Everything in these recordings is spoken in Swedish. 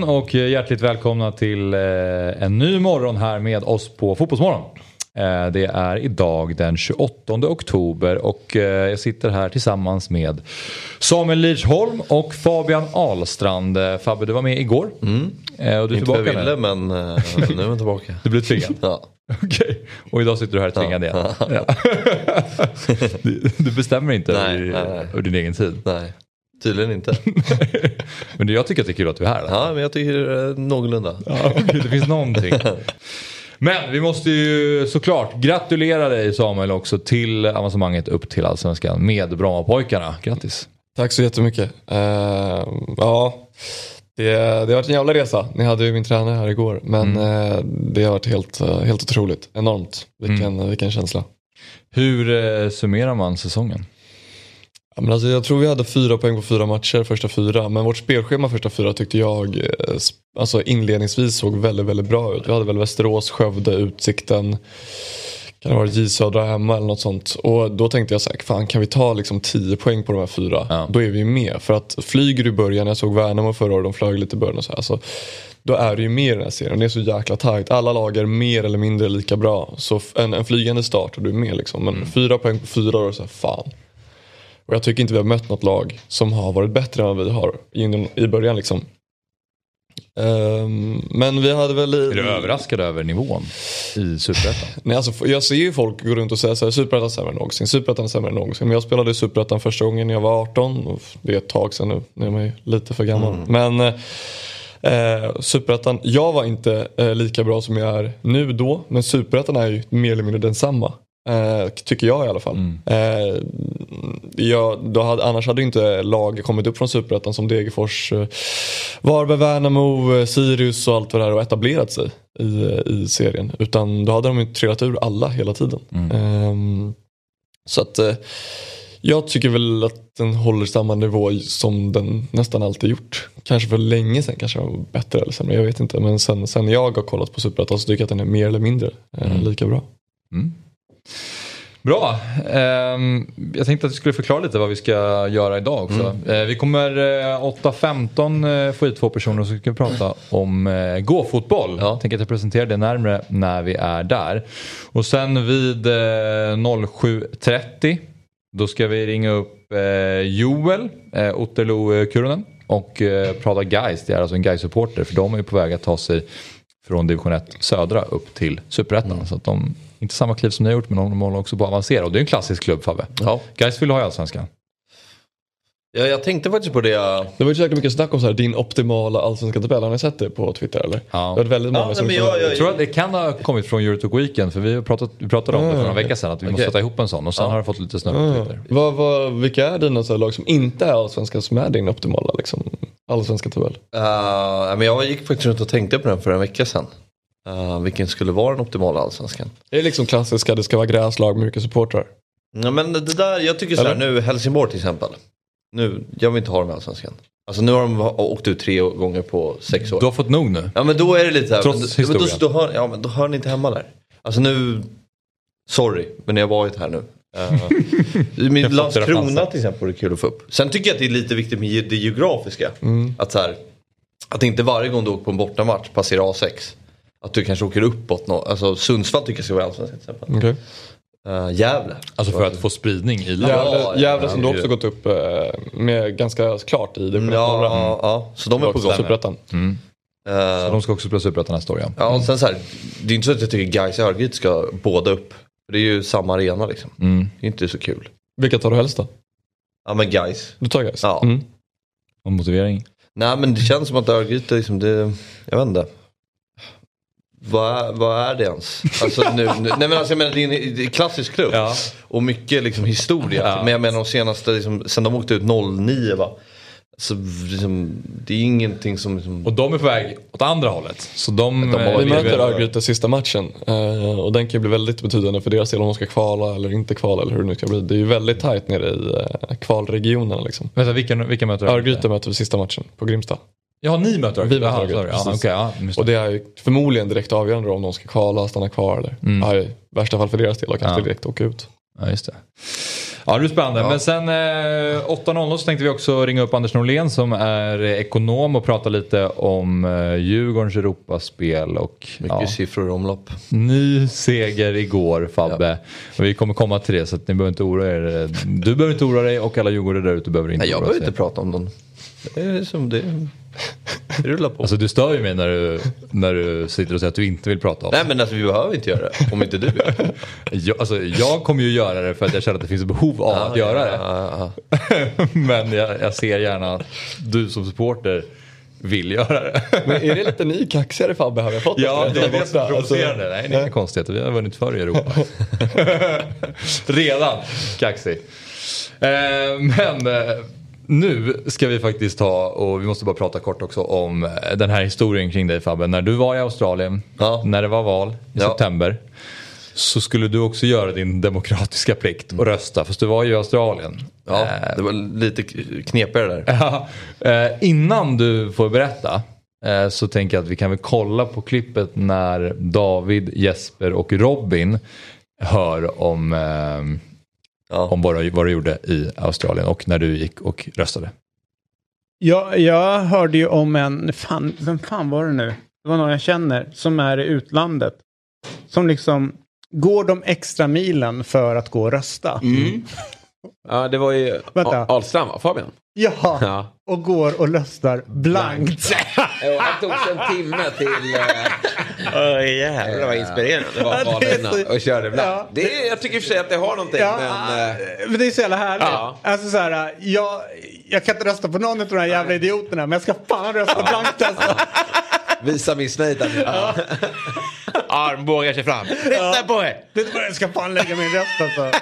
Morgon och hjärtligt välkomna till eh, en ny morgon här med oss på Fotbollsmorgon. Eh, det är idag den 28 oktober och eh, jag sitter här tillsammans med Samuel Lidsholm och Fabian Ahlstrand. Fabbe, du var med igår. Mm. Och du är Inte tillbaka jag ville men nu är jag tillbaka. Du blev tvingad? ja. Okej, och idag sitter du här tvingad igen. Ja. du, du bestämmer inte över din egen tid. Nej, tydligen inte. Men jag tycker att det är kul att du är här. Ja, men jag tycker är någorlunda. Ja, det finns någonting. Men vi måste ju såklart gratulera dig Samuel också till avancemanget upp till Allsvenskan med Brommapojkarna. Grattis! Tack så jättemycket. Uh, ja, det, det har varit en jävla resa. Ni hade ju min tränare här igår. Men eh, det har varit helt, eh, helt otroligt. Enormt. Vilken, vilken känsla. Hur eh, summerar man säsongen? Ja, men alltså, jag tror vi hade fyra poäng på fyra matcher första fyra. Men vårt spelschema första fyra tyckte jag eh, alltså inledningsvis såg väldigt, väldigt bra ut. Vi hade väl Västerås, Skövde, Utsikten. Kan det varit J Södra hemma eller något sånt. Och då tänkte jag så här, fan kan vi ta liksom 10 poäng på de här fyra? Ja. Då är vi med. För att flyger du i början, jag såg Värnamo förra året, de flög lite i början och så här. Så då är du ju med i den här serien. Det är så jäkla tajt. Alla lag är mer eller mindre lika bra. Så en, en flygande start och du är med liksom. Men fyra poäng på fyra år, så här, fan. Och jag tycker inte vi har mött något lag som har varit bättre än vad vi har i, i början liksom. Ehm, men vi hade väl... Är du överraskad över nivån i Superettan? Nej, alltså, jag ser ju folk gå runt och säga så här, Superettan är sämre än någonsin, Superettan är sämre än någonsin. Men jag spelade i Superettan första gången när jag var 18. Och det är ett tag sedan nu, nu är man ju lite för gammal. Men eh, Superettan, jag var inte eh, lika bra som jag är nu då. Men Superettan är ju mer eller mindre densamma. Eh, tycker jag i alla fall. Eh, jag, hade, annars hade inte lag kommit upp från Superettan som Degerfors, eh, Varberg, Värnamo, eh, Sirius och allt vad det här och etablerat sig i, eh, i serien. Utan då hade de ju trillat ur alla hela tiden. Ehm, så att eh, jag tycker väl att den håller samma nivå som den nästan alltid gjort. Kanske för länge sedan kanske var bättre eller sämre, jag vet inte. Men sen, sen jag har kollat på Superettan så tycker jag att den är mer eller mindre eh, lika bra. Bra. Ehm, jag tänkte att vi skulle förklara lite vad vi ska göra idag också. Eh, vi kommer eh, 8.15 eh, få hit två personer så ska prata om eh, gåfotboll. Ja. Jag tänker att jag presenterar det närmre när vi är där. Och sen vid eh, 07.30 då ska vi ringa upp eh, Joel eh, Otterlo eh, Kurunen och eh, prata Gais. Det är alltså en Gais-supporter för de är på väg att ta sig från division 1 södra upp till superettan. Så att de, inte samma kliv som ni har gjort men de håller också på att avancera. Och det är en klassisk klubb Fabbe. Ja. Gais vill ha i Allsvenskan. Ja, jag tänkte faktiskt på det. Det var ju så jäkla mycket snack om så här, din optimala allsvenska tabell. Har ni sett det på Twitter eller? Ja. Det varit väldigt många Ja, som men jag, Jag jag, tror att det kan ha kommit från Eurotalk Weekend för vi, har pratat, vi pratade om det för några veckor sedan att vi måste Okej. sätta ihop en sån och sen har det fått lite snurr på Mm. Twitter. Vad, vad, vilka är dina så här, lag som inte är allsvenska som är din optimala liksom, allsvenska tabell? Eh, men jag gick faktiskt runt och tänkte på den för en vecka sedan. Eh, vilken skulle vara den optimala allsvenskan? Det är liksom klassiska, det ska vara gräslag med mycket supportrar. Ja, men det där, jag tycker så här, nu Helsingborg till exempel. Nu, jag vill inte ha dem i Allsvenskan. Alltså nu har de åkt ut tre gånger på sex år. Du har fått nog nu. Ja men då är det lite här, Trots men, men då, historien. då, hör, ja, men då hör ni inte hemma där. Alltså nu, sorry, men ni har varit här nu. Uh, min Jag Landskrona till exempel är kul att få upp. Sen tycker jag att det är lite viktigt med det geografiska. Att, så här, att inte varje gång du åker på en bortamatch passerar A6. Att du kanske åker uppåt. Nå, alltså Sundsvall tycker jag ska vara allsvenskan till exempel. Okay. Uh, Gävle. Alltså för att få spridning i landet. Gävle, ja, Gävle ja, som du också gått upp eh, med ganska klart i division 1 Ja, ja, ja, så de är på gång. Superettan. Eh, Så de ska också spela Superettan nästa år ja. Ja, och sen så här, det är inte så att jag tycker Gais och Örgryte ska båda upp. För det är ju samma arena liksom. Det är inte så kul. Vilka tar du helst då? Ja men Gais. Du tar Gais? Ja. Mm. Och motivering? Nej men det känns som att Örgryte liksom, det, jag vet inte. Vad är, vad är det ens? Alltså, nu, nu, nej men alltså jag menar det är en, klassisk klubb. Och mycket liksom historia. Ja. Men jag menar de senaste, liksom, sen de åkte ut 09 va. Så liksom, det är ingenting som... Liksom, Och de är på väg åt andra hållet. Så de... De har- eh, Vi möter Örgryte sista matchen eh, och den kan ju bli väldigt betydande för deras del om de ska kvala eller inte kvala eller hur det nu ska bli. Det är ju väldigt tajt nere i eh, kvalregionerna liksom. Vänta, vilka, vilka möter du? Örgryte möter vi sista matchen på Grimsta. Ja, ni möter Vi möter sorry. Ja, precis. okej, ja. Och det är ju förmodligen direkt avgörande om de ska kvala, stanna kvar eller ja, i värsta fall för deras del och kanske Ja. direkt åka ut. Ja, just det. Ja, det är spännande. Men sen eh, 8.00 så tänkte vi också ringa upp Anders Norlén som är ekonom och prata lite om eh, Djurgårdens Europaspel. Och, mycket ja, siffror i omlopp. ny seger igår Fabbe. Och vi kommer komma till det så att ni behöver inte oroa er. Du behöver inte oroa dig och alla djurgårdare där ute behöver inte Nej, jag oroa behöver sig. inte prata om dem. Det är som det, det rullar på. Alltså du stör ju mig när du, när du sitter och säger att du inte vill prata om Nej men alltså vi behöver inte göra det. Om inte du gör det. jag, alltså, jag kommer ju göra det för att jag känner att det finns behov av att göra det. Ja, ja, Men jag, jag ser gärna att du som supporter vill göra det. Men är det lite ny kaxigare Fabbe har vi fått? Ja, efter det är det som är? Alltså, provocerande. Nej, det är inga konstigheter. Vi har vunnit förr i Europa. Redan kaxig. Eh, men eh, nu ska vi faktiskt ta och vi måste bara prata kort också om eh, den här historien kring dig Fabbe. När du var i Australien, Ja. när det var val i Ja. september. Så skulle du också göra din demokratiska plikt och rösta. Fast du var ju i Australien. ja, Eh, det var lite knepigare där. Ja, eh, innan du får berätta eh, så tänker jag att vi kan väl kolla på klippet när David, Jesper och Robin hör om, eh, Ja. om vad, du, vad du gjorde i Australien och när du gick och röstade. Jag, jag hörde ju om en, fan, vem fan var det nu? Det var någon jag känner som är i utlandet. Som liksom går de extra milen för att gå och rösta. Mm. Ja, det var ju Vänta. Ahlstrand Fabian? Ja, Ja. och går och röstar blankt. Han tog sig en timme till... Uh, Oj, jävlar vad inspirerande. Det var så- och körde blankt. Ja. Det är, jag tycker i och för sig att det har någonting, Ja, men... eh, men det är så jävla härligt. Ja. Alltså så här, jag, jag kan inte rösta på någon av de här jävla idioterna, men jag ska fan rösta blankt alltså. visa nu. Armbågar sig fram. Rätta på er! Det jag ska fan lägga min röst alltså.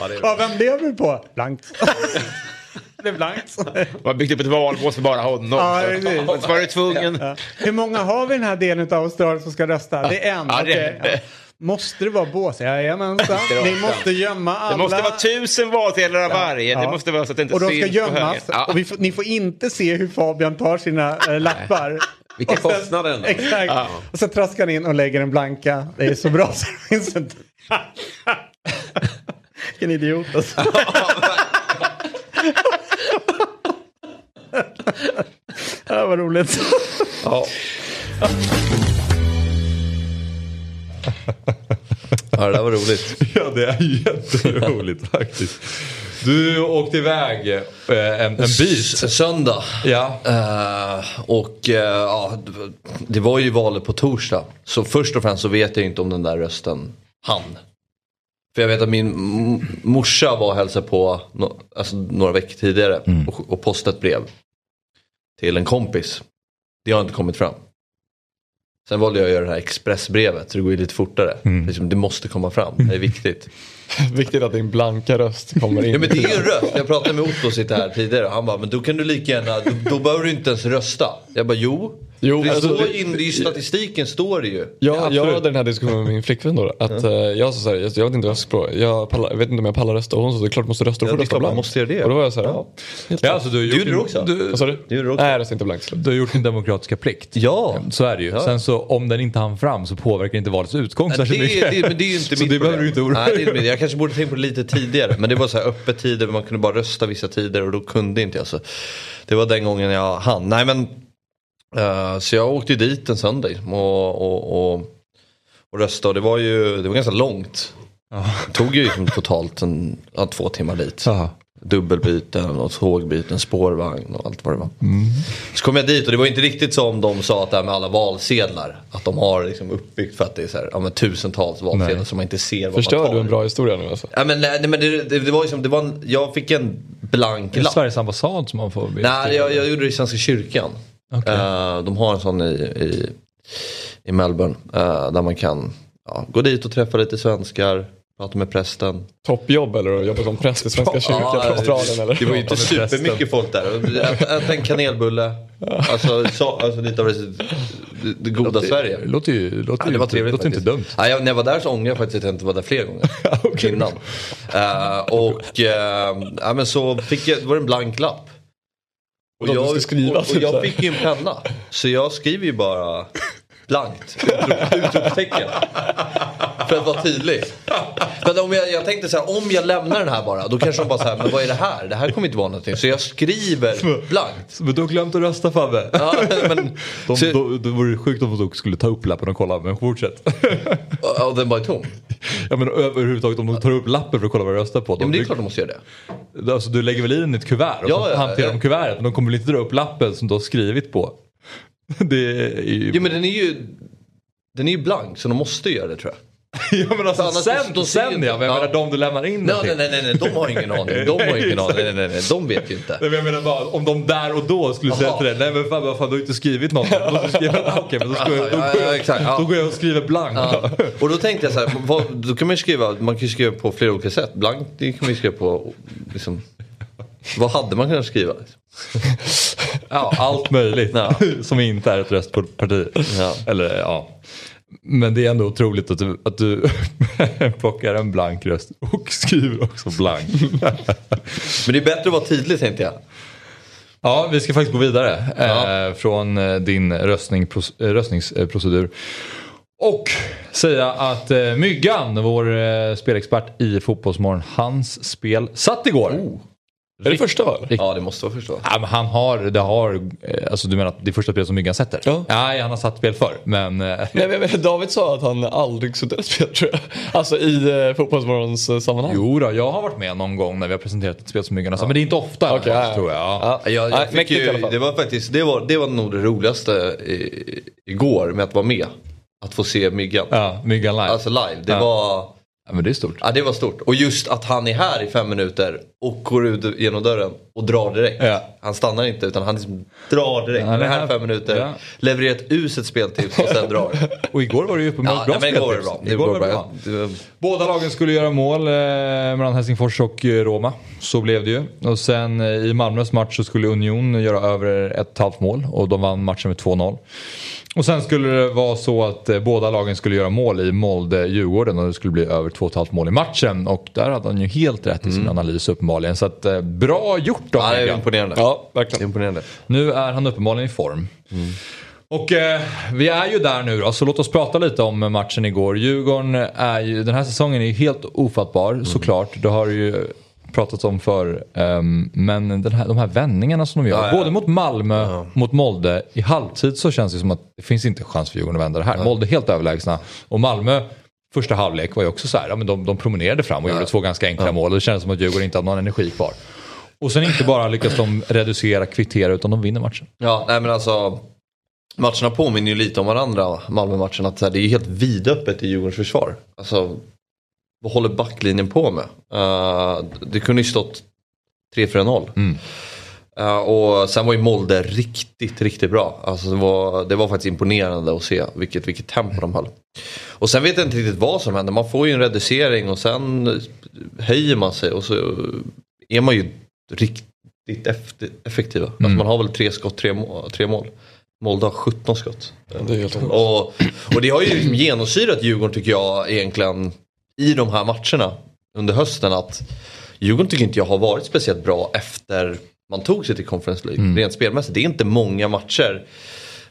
Ja, det är Ja, vem blev du på? Blankt. Det är blankt. De har byggt upp ett valbås för bara honom. Ja, så var du tvungen. Ja. Hur många har vi i den här delen av Australien som ska rösta? Det är en. Ja, det-. Ja. Måste det vara bås? Jajamensan. Ni måste gömma alla. Det måste vara tusen valsedlar av varje. Ja. Det måste vara så att det inte Och de ska syns gömmas. Ja. Och vi får, ni får inte se hur Fabian tar sina äh, lappar. Vilka kostnader ändå. Exakt. Och så traskar han in och lägger en blanka. Det är så bra så det finns inte. Vilken idiot alltså. Ja, vad roligt. Ja, det där var roligt. Ja, det är jätteroligt faktiskt. Du åkte iväg eh, en, en bit. S- Söndag. Ja. Eh, och eh, ja, det- var ju valet på torsdag. Så först och främst så vet jag inte om den där rösten hann. För jag vet att min morsa var och hälsade på no, alltså, några veckor tidigare och, och postade ett brev. Till en kompis. Det har inte kommit fram. Sen valde jag att göra det här expressbrevet så det går ju lite fortare. Liksom, det måste komma fram, det är viktigt. Viktigt att din blanka röst kommer in. Ja men det är ju en röst. Jag pratade med Otto sitter här tidigare och han bara, men då kan du lika gärna, då, då behöver du inte ens rösta. Jag bara, jo. Jo, det alltså, står det- ju in, det är ju statistiken står det ju. Ja, jag hade den här diskussionen med min flickvän då. Att, eh, jag sa såhär, jag, jag vet inte vad jag ska språk. Jag, pallar, jag vet inte om jag pallar rösta. Och hon sa, det är klart du måste rösta. Du Ja, får det är rösta blankt. måste göra det. Och då var jag ja. helt Ja, klart. alltså, du, gjorde det också? Du, Vad sa du? Du gjorde också. Nej, jag röstade inte blankt. du har gjort din demokratiska plikt. Ja. Så är det ju. Sen så om den inte hann fram så påverkar inte valets utgång Nej, det, särskilt mycket. det, men det är ju inte så mitt det behöver du inte oroa Nej, dig det är inte mitt. Jag kanske borde tänkt på det lite tidigare. Men det var så här öppet tider, man kunde bara rösta vissa tider och då kunde inte jag. Så det var den gången jag hann. Nej men, eh, så jag åkte dit en söndag och, och, och, och röstade. Och det var ju det var ganska långt. Det tog ju liksom totalt en, ja, två timmar dit. Jaha. Dubbelbyten och tågbyten, spårvagn och allt vad det var. Så kom jag dit och det var inte riktigt som de sa att det här med alla valsedlar. Att de har liksom uppbyggt för att det är så här, ja, men tusentals valsedlar Nej. som man inte ser vad Förstör man tar. du en bra historia nu alltså? Ja, men, nej, nej, men det, det, det var ju som, det var en, jag fick en blank Är det lapp. Sveriges ambassad som man får be? Nej, jag, jag gjorde det i Svenska kyrkan. Okej. Eh, de har en sån i, i, i Melbourne. eh, där man kan ja, gå dit och träffa lite svenskar. Prata med prästen. Toppjobb eller att jobba som präst i Svenska kyrkan i Australien eller? Det var ju inte supermycket folk där. Äta, en kanelbulle. Alltså, så, alltså lite av det, det goda Sverige. Det låter ju, låter Ja, det var inte, trevligt låter inte faktiskt. dumt. Ja, jag, när jag var där så ångrade jag faktiskt att jag inte var där fler gånger. Innan. Eh, och eh, ja, men så fick jag, det var en blank lapp. Och ska skriva, och, och typ jag fick ju en penna. Så jag skriver ju bara blankt. Utrop, utropstecken. För att vara tydlig. Men om jag, jag tänkte så här, om jag lämnar den här bara. Då kanske de bara så här, men vad är det här? Det här kommer inte vara någonting. Så jag skriver blankt. Men du har glömt att rösta Fabbe. Ja, men, De, så, då, då vore det sjukt om de skulle ta upp lappen och kolla, men fortsätt. och den bara är tom. ja men överhuvudtaget om de tar upp lappen för att kolla vad du röstar på. Ja, men det är klart de måste göra det. alltså, du lägger väl i den i ett kuvert och Ja, så ja, hanterar ja. de kuvertet. Men de kommer väl inte dra upp lappen som du har skrivit på. Det är ju... Jo men den är ju, den är ju blank så de måste göra det tror jag. ja men alltså Annars- ser sen inte- ja, men jag Ja. menar de du lämnar in Nej, nej, nej, nej, nej, de har ingen aning. De har ingen aning. Nej, nej, nej, de vet ju inte. Nej, men jag menar bara om de där och då skulle säga till dig, nej men fan, vad fan du har inte skrivit något. Då men ska jag, går ja, jag, exakt, ja. då går jag och skriver blank. Ja. Och då tänkte jag så här, vad, då kan man ju skriva, man kan ju skriva på flera olika sätt. Blank, det kan man ju skriva på, liksom, vad hade man kunnat skriva? Ja, allt möjligt Ja. som inte är ett röstparti. Ja. Eller ja. Men det är ändå otroligt att du, att du plockar en blank röst och skriver också blank. Men det är bättre att vara tydlig tänkte jag. Ja, vi ska faktiskt gå vidare Ja. eh, från eh, din röstning, pros, eh, röstningsprocedur. Och säga att eh, Myggan, vår eh, spelexpert i Fotbollsmorgon, hans spel satt igår. Är det första va? Ja det måste vara förstå. Ja, men han har, det har, eh, alltså du menar att det är första spelet som Myggan sätter? Ja. Nej, han har satt spel förr. Men eh, Nej, men, men David sa att han aldrig suttit ett spel tror jag. Alltså i eh, Fotbollsmorgons sammanhang. jo då, jag har varit med någon gång när vi har presenterat ett spel som Myggan har satt. Men det är inte ofta Okej, ja, ja. tror jag. Ja. Ja, jag, jag fick ju, det var faktiskt, det var, det var nog det roligaste i, igår med att vara med. Att få se Myggan. Ja, Myggan live. Alltså live. Det Ja. var... ja, men det är stort. Ja det var stort. Och just att han är här i fem minuter och går ut genom dörren och drar direkt. Ja. Han stannar inte utan han liksom drar direkt. Ja, han är här i fem minuter, ja. levererar ett uset speltips och sen drar. Och igår var det ju uppenbart Ja, bra nej, men igår var det speltips. bra. Igår Igår var bra. bra. Det var- Båda lagen skulle göra mål eh, mellan Helsingfors och eh, Roma. Så blev det ju. Och sen eh, i Malmös match så skulle Union göra över ett halvt mål och de vann matchen med 2-0. Och sen skulle det vara så att eh, båda lagen skulle göra mål i Molde-Djurgården och det skulle bli över 2,5 mål i matchen. Och där hade han ju helt rätt i sin analys uppenbarligen. Så att, eh, bra gjort av Ja, det är imponerande. Ja, verkligen. Imponerande. Nu är han uppenbarligen i form. Och eh, vi är ju där nu då, så låt oss prata lite om matchen igår. Djurgården är ju, den här säsongen är ju helt ofattbar såklart. Det har ju pratats om för men den här, de här vändningarna som de gör, Ja, ja. både mot Malmö, mot Molde. I halvtid så känns det som att det finns inte chans för Djurgården att vända det här. Molde är helt överlägsna och Malmö Första halvlek var ju också så här, ja, men de, de promenerade fram och gjorde två ganska enkla mål. Det kändes som att Djurgården inte hade någon energi kvar. Och sen inte bara lyckas de reducera, kvittera, utan de vinner matchen. Ja, nej men alltså. Matcherna påminner ju lite om varandra, Malmö-matchen. Att det är ju helt vidöppet i Djurgårdens försvar. Alltså, vad håller backlinjen på med? Eh, det kunde ju stått 3-4-0. Mm. Eh, och sen var ju Molde riktigt, riktigt bra. Alltså det, var, det var faktiskt imponerande att se vilket, vilket tempo de höll. Och sen vet jag inte riktigt vad som händer. Man får ju en reducering och sen höjer man sig och så är man ju riktigt effektiva. Alltså man har väl tre skott, tre mål. Tre mål. Molde har 17 skott. Det är helt sjukt. Och, och det har ju liksom genomsyrat Djurgården tycker jag egentligen i de här matcherna under hösten att Djurgården tycker inte jag har varit speciellt bra efter man tog sig till Conference League. Rent spelmässigt. Det är inte många matcher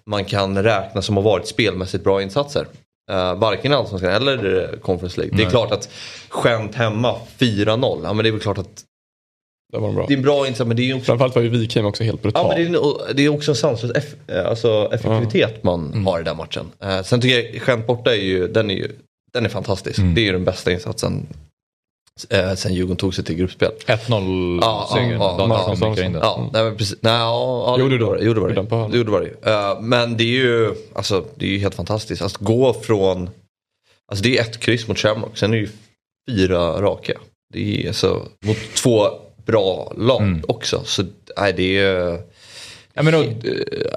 man kan räkna som har varit spelmässigt bra insatser. Uh, varken i Allsvenskan eller Conference League. Det är klart att skämt hemma 4-0. Ja men det är väl klart att Det var bra. det är en bra insats men det är ju också Framförallt var ju Wikheim också helt brutal. Ja, men det, är, det är också en sanslös eff, eh, alltså effektivitet man har i den matchen. Eh, sen tycker jag skämt borta är ju, den är ju den är fantastisk. Det är ju den bästa insatsen eh, sen Djurgården tog sig till gruppspel. 1-0 Ja, ja, ja, ja, nickar in den. Ja, nej, men precis. Nej, ja, Jo, det det var det. Jo, det var Den på det. hörnan. Jo, det, var det. ju. Eh, men det är ju alltså, det är ju helt fantastiskt. Att gå från, alltså det är ett kryss mot Shamrock, sen är det ju fyra raka. Det är alltså mot två bra lag också. Så nej, det är Jag menar, eh,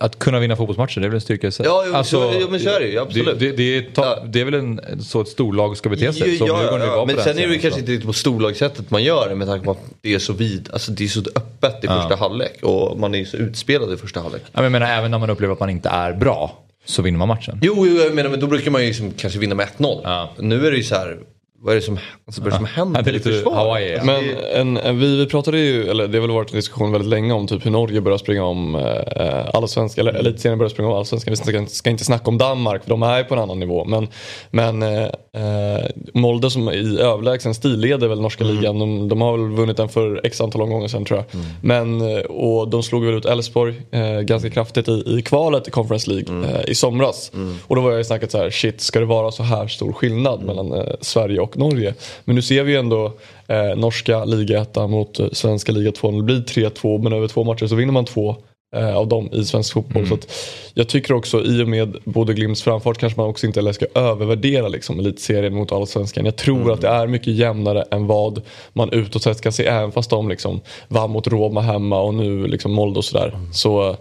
att kunna vinna fotbollsmatcher, det är väl en styrka i sig? Ja, jo, så- jo, men så är det ju, absolut. Det, det, det, är, ta, Ja. det är väl en, så ett storlag ska bete sig. Ja, som ja, ja, på men sen är det kanske inte riktigt på storlagssättet man gör det med tanke på att det är så vid, alltså det är så öppet i första halvlek och man är så utspelad i första halvlek. Ja, men jag menar, även när man upplever att man inte är bra så vinner man matchen. Jo, jo jag menar men då brukar man ju liksom kanske vinna med 1-0. Ja. Nu är det ju så här, vad är det som, alltså, vad är det som händer Ja, det är i lite försvaret? Hawaii, ja. Men en, en, vi, vi pratade ju, eller det har väl varit en diskussion väldigt länge om typ hur Norge börjar springa om eh, allsvenska, eller elitserien börjar springa om allsvenskan. Vi ska, ska inte snacka om Danmark för de är på en annan nivå. Men, men eh, eh, Molde som i överlägsen stil leder väl norska ligan. De, de har väl vunnit den för x antal omgångar sedan tror jag. Men, eh, och de slog väl ut Elfsborg eh, ganska kraftigt i, i kvalet i Conference League eh, i somras. Och då var jag ju snackat så här, shit ska det vara så här stor skillnad mellan eh, Sverige och Norge? Men nu ser vi ju ändå eh, norska ligaettan mot eh, svenska liga 2. Det blir 3-2 men över två matcher så vinner man två eh, av dem i svensk fotboll. Så att jag tycker också i och med Bodø Glimts framfart kanske man också inte ska övervärdera liksom, elitserien mot allsvenskan. Jag tror att det är mycket jämnare än vad man utåt sett kan se även fast de liksom vann mot Roma hemma och nu liksom Molde och sådär. Så eh,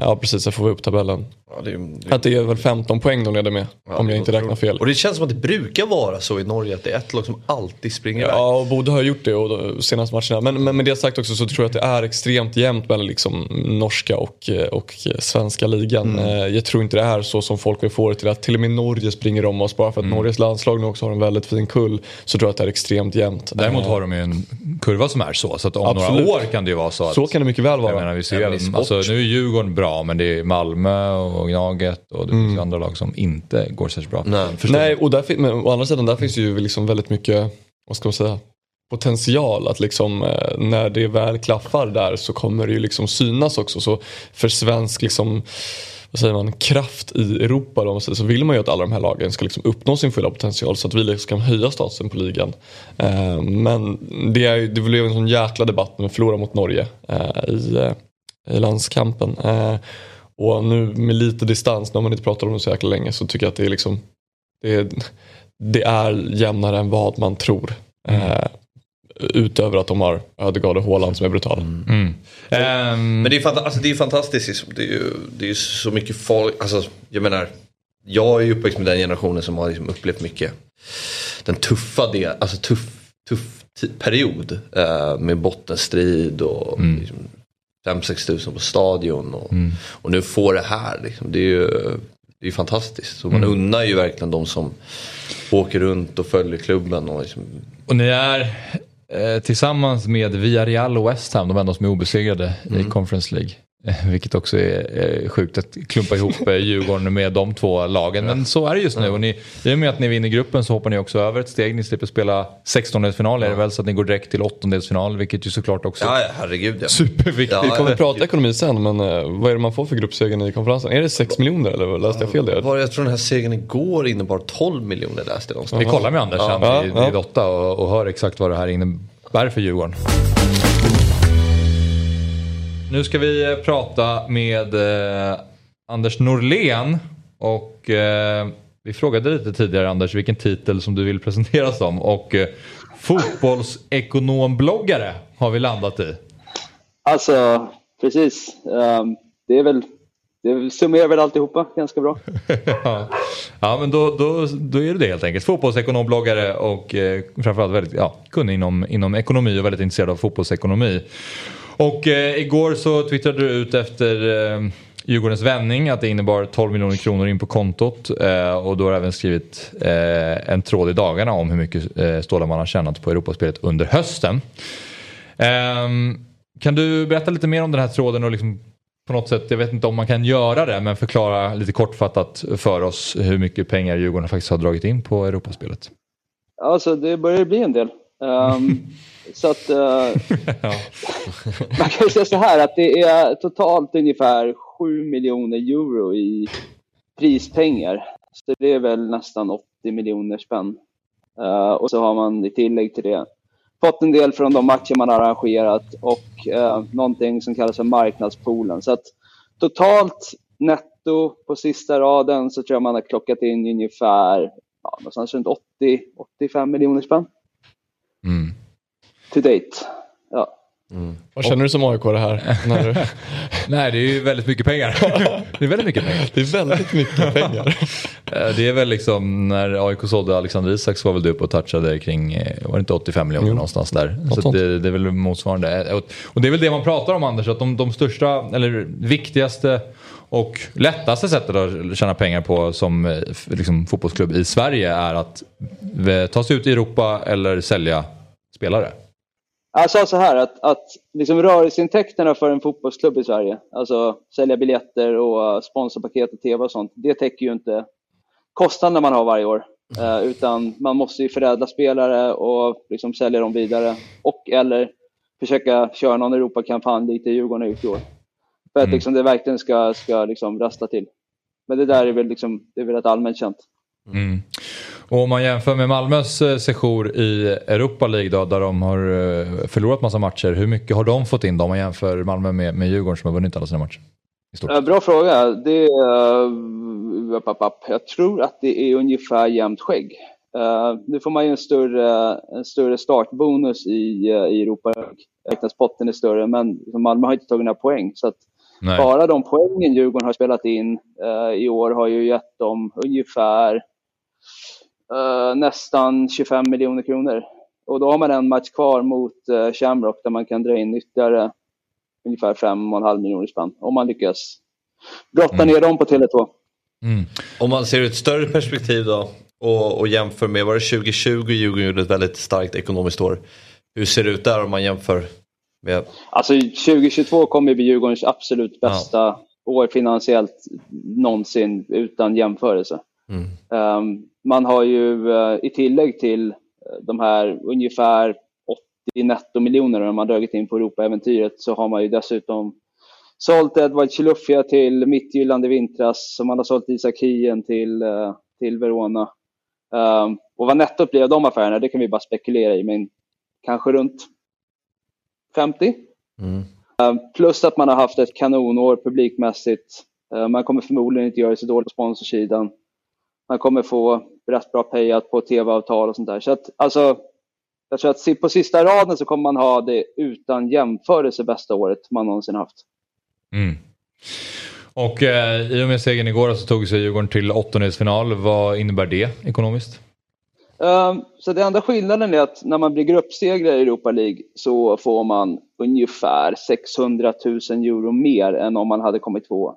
ja precis, jag får vi upp tabellen. ja, det, det, Att det är väl 15 poäng de leder med om jag inte räknar fel. Och det känns som att det brukar vara så i Norge att det är ett lag som alltid springer iväg. Ja, och Bodø har gjort det och de senaste matcherna. Men, men med det sagt också så tror jag att det är extremt jämnt mellan liksom norska och, och svenska ligan. Eh, Jag tror inte det är så som folk vill få det till att till och med Norge springer om oss. Bara för att Norges landslag nu också har en väldigt fin kull så tror jag att det är extremt jämnt. Däremot Eh, har de ju en kurva som är så. Så att om Absolut. några år kan det ju vara så att... Så kan det mycket väl jag vara. menar, vi ser, alltså, nu är Djurgården bra men det är Malmö och Gnaget och det finns Mm. ju andra lag som inte går särskilt bra. Nej, Nej, och där, men å andra sidan där finns ju liksom väldigt mycket, vad ska man säga, potential att liksom eh, när det väl klaffar där så kommer det ju liksom synas också. Så för svensk liksom, vad säger man, kraft i Europa då, så vill man ju att alla de här lagen ska liksom uppnå sin fulla potential så att vi liksom kan höja statusen på ligan. Eh, men det, är, det blev en sån jäkla debatt när vi förlorade mot Norge eh, i, i landskampen. Eh, och nu med lite distans, när man inte pratar om det så jäkla länge så tycker jag att det är liksom det är, det är jämnare än vad man tror. Eh, utöver att de har Ödegaard och Haaland som är brutala. Mm. Ehm, Men det är, fanta- alltså, det är fantastiskt. liksom. Det är ju det är så mycket folk. Alltså, jag menar, jag är ju uppväxt med den generationen som har liksom upplevt mycket. Den tuffa del, alltså tuff, tuff period. Eh, med bottenstrid och Mm. liksom, 5-6 tusen på stadion. Och, och nu får det här. Liksom. Det är ju det är fantastiskt. Så man Mm. unnar ju verkligen de som åker runt och följer klubben. Och liksom, Och ni är eh, tillsammans med Villarreal och West Ham de enda som är obesegrade i Conference League. Eh, Vilket också är sjukt att klumpa ihop eh, Djurgården med de två lagen. Men så är det just nu. Och ni, I och med att ni vinner gruppen så hoppar ni också över ett steg. Ni slipper spela 16-delsfinal är det väl så att ni går direkt till åttondelsfinal. Vilket ju såklart också ja, ja, herregud ja. superviktigt. Ja, Vi kommer ja. att prata ekonomi sen men eh, vad är det man får för gruppsegern i konferensen? Är det 6 miljoner eller läste jag fel där? Var, jag tror den här segern igår innebar 12 miljoner läste jag någonstans. Vi kollar med Anders sen Ja, i, ja. i Dotta och, och hör exakt vad det här innebär för Djurgården. Nu ska vi eh, prata med eh, Anders Norlén och eh, vi frågade lite tidigare Anders vilken titel som du vill presentera som och eh, fotbollsekonombloggare har vi landat i. Alltså, precis. Ehm, det är väl, det summerar väl alltihopa ganska bra. ja. ja men då, då, då är det det helt enkelt. Fotbollsekonombloggare och eh, framförallt väldigt ja, kunnig inom, inom ekonomi och väldigt intresserad av fotbollsekonomi. Och eh, igår så twittrade du ut efter eh, Djurgårdens vändning att det innebar 12 miljoner kronor in på kontot eh, och du har även skrivit eh, en tråd i dagarna om hur mycket eh, Stålman har tjänat på Europaspelet under hösten. Ehm, kan du berätta lite mer om den här tråden och liksom på något sätt, jag vet inte om man kan göra det, men förklara lite kortfattat för oss hur mycket pengar Djurgården faktiskt har dragit in på Europaspelet. Alltså, det börjar bli en del. Ehm, så att eh, man kan ju säga så här att det är totalt ungefär 7 miljoner euro i prispengar. Så det är väl nästan 80 miljoner spänn. Eh, och så har man i tillägg till det fått en del från de matcher man har arrangerat och uh, någonting som kallas för marknadspoolen. Så att totalt netto på sista raden så tror jag man har klockat in ungefär ja, någonstans runt 80-85 miljoner spänn Mm. To date. Ja. Vad känner du som AIK det här? När du... Nej, det är ju väldigt mycket pengar. det är väldigt mycket pengar. Det är väldigt mycket pengar. Eh, Det är väl liksom när AIK sålde Alexander Isak så var väl du uppe och touchade kring, eh, var det inte 85 miljoner Jo. någonstans där? Så det, det är väl motsvarande. Eh, Och, det är väl det man pratar om Anders, att de, de största, eller viktigaste och lättaste sättet att tjäna pengar på som liksom, fotbollsklubb i Sverige är att ta sig ut i Europa eller sälja spelare. Jag sa så här att, att liksom rörelseintäkterna för en fotbollsklubb i Sverige, alltså sälja biljetter och sponsorpaket och tv och sånt, det täcker ju inte kostnaderna man har varje år. Eh, utan man måste ju förädla spelare och liksom sälja dem vidare. Och eller försöka köra någon Europakampanj likt det Djurgården har gjort i år. För att Mm. liksom det verkligen ska, ska liksom rasta till. Men det där är väl, liksom, det är väl rätt allmänt känt. Mm. Och om man jämför med Malmös eh, sejour i Europa League då, där de har eh, förlorat massa matcher. Hur mycket har de fått in då om man jämför Malmö med, med Djurgården som har vunnit alla sina matcher? Eh, Bra fråga. Det är. Jag tror att det är ungefär jämnt skägg. Nu får man ju en större, en större startbonus i, i Europa. Räknas-potten är större, men liksom Malmö har inte tagit några poäng. Så Nej. bara de poängen Djurgården har spelat in i år har ju gett dem ungefär eh, nästan 25 miljoner kronor. Och då har man en match kvar mot uh, Shamrock där man kan dra in ytterligare ungefär 5,5 miljoner spänn om man lyckas brotta ner dem på Tele2. Mm. Om man ser ur ett större perspektiv då och, och jämför med, var det 2020 Djurgården gjorde ett väldigt starkt ekonomiskt år. Hur ser det ut där om man jämför med... Alltså 2022 kommer bli Djurgårdens absolut bästa år finansiellt någonsin utan jämförelse. Mm. Um, man har ju uh, i tillägg till uh, de här ungefär 80 nettomiljoner man dragit in på Europa-äventyret så har man ju dessutom sålt Edward Chilufya till Midtjylland i vintras och man har sålt Isak Hien till, uh, till Verona. Um, och vad nettot blir av de affärerna det kan vi bara spekulera i men kanske runt 50. Mm. Uh, plus att man har haft ett kanonår publikmässigt. Uh, man kommer förmodligen inte göra så dåligt på sponsorsidan. Man kommer få rätt bra payat på tv-avtal och sånt där. Så att, alltså, jag tror att på sista raden så kommer man ha det utan jämförelse bästa året man någonsin haft. Mm. Och eh, i och med segern igår så tog sig Djurgården till åttondelsfinal. Vad innebär det ekonomiskt? Um, så det enda skillnaden är att när man blir gruppsegrare i Europa League så får man ungefär 600 000 euro mer än om man hade kommit två.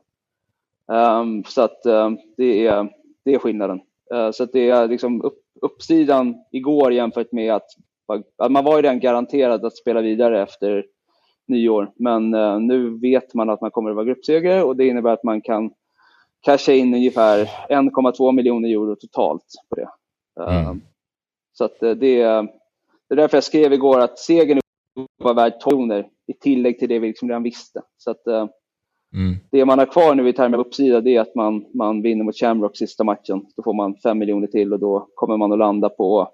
Um, så att um, det, är, det är skillnaden. Uh, så det är liksom upp, uppsidan igår jämfört med att, att man var ju redan garanterad att spela vidare efter nyår. Men uh, nu vet man att man kommer att vara gruppsegrare och det innebär att man kan casha in ungefär 1,2 miljoner euro totalt på det. Mm. Um, så att eh, det, är- det är därför jag skrev igår att segern var värd 12 miljoner i tillägg till det vi liksom redan visste. Så att eh, Mm. det man har kvar nu i termer av uppsida det är att man, man vinner mot Shamrock sista matchen. Då får man 5 miljoner till och då kommer man att landa på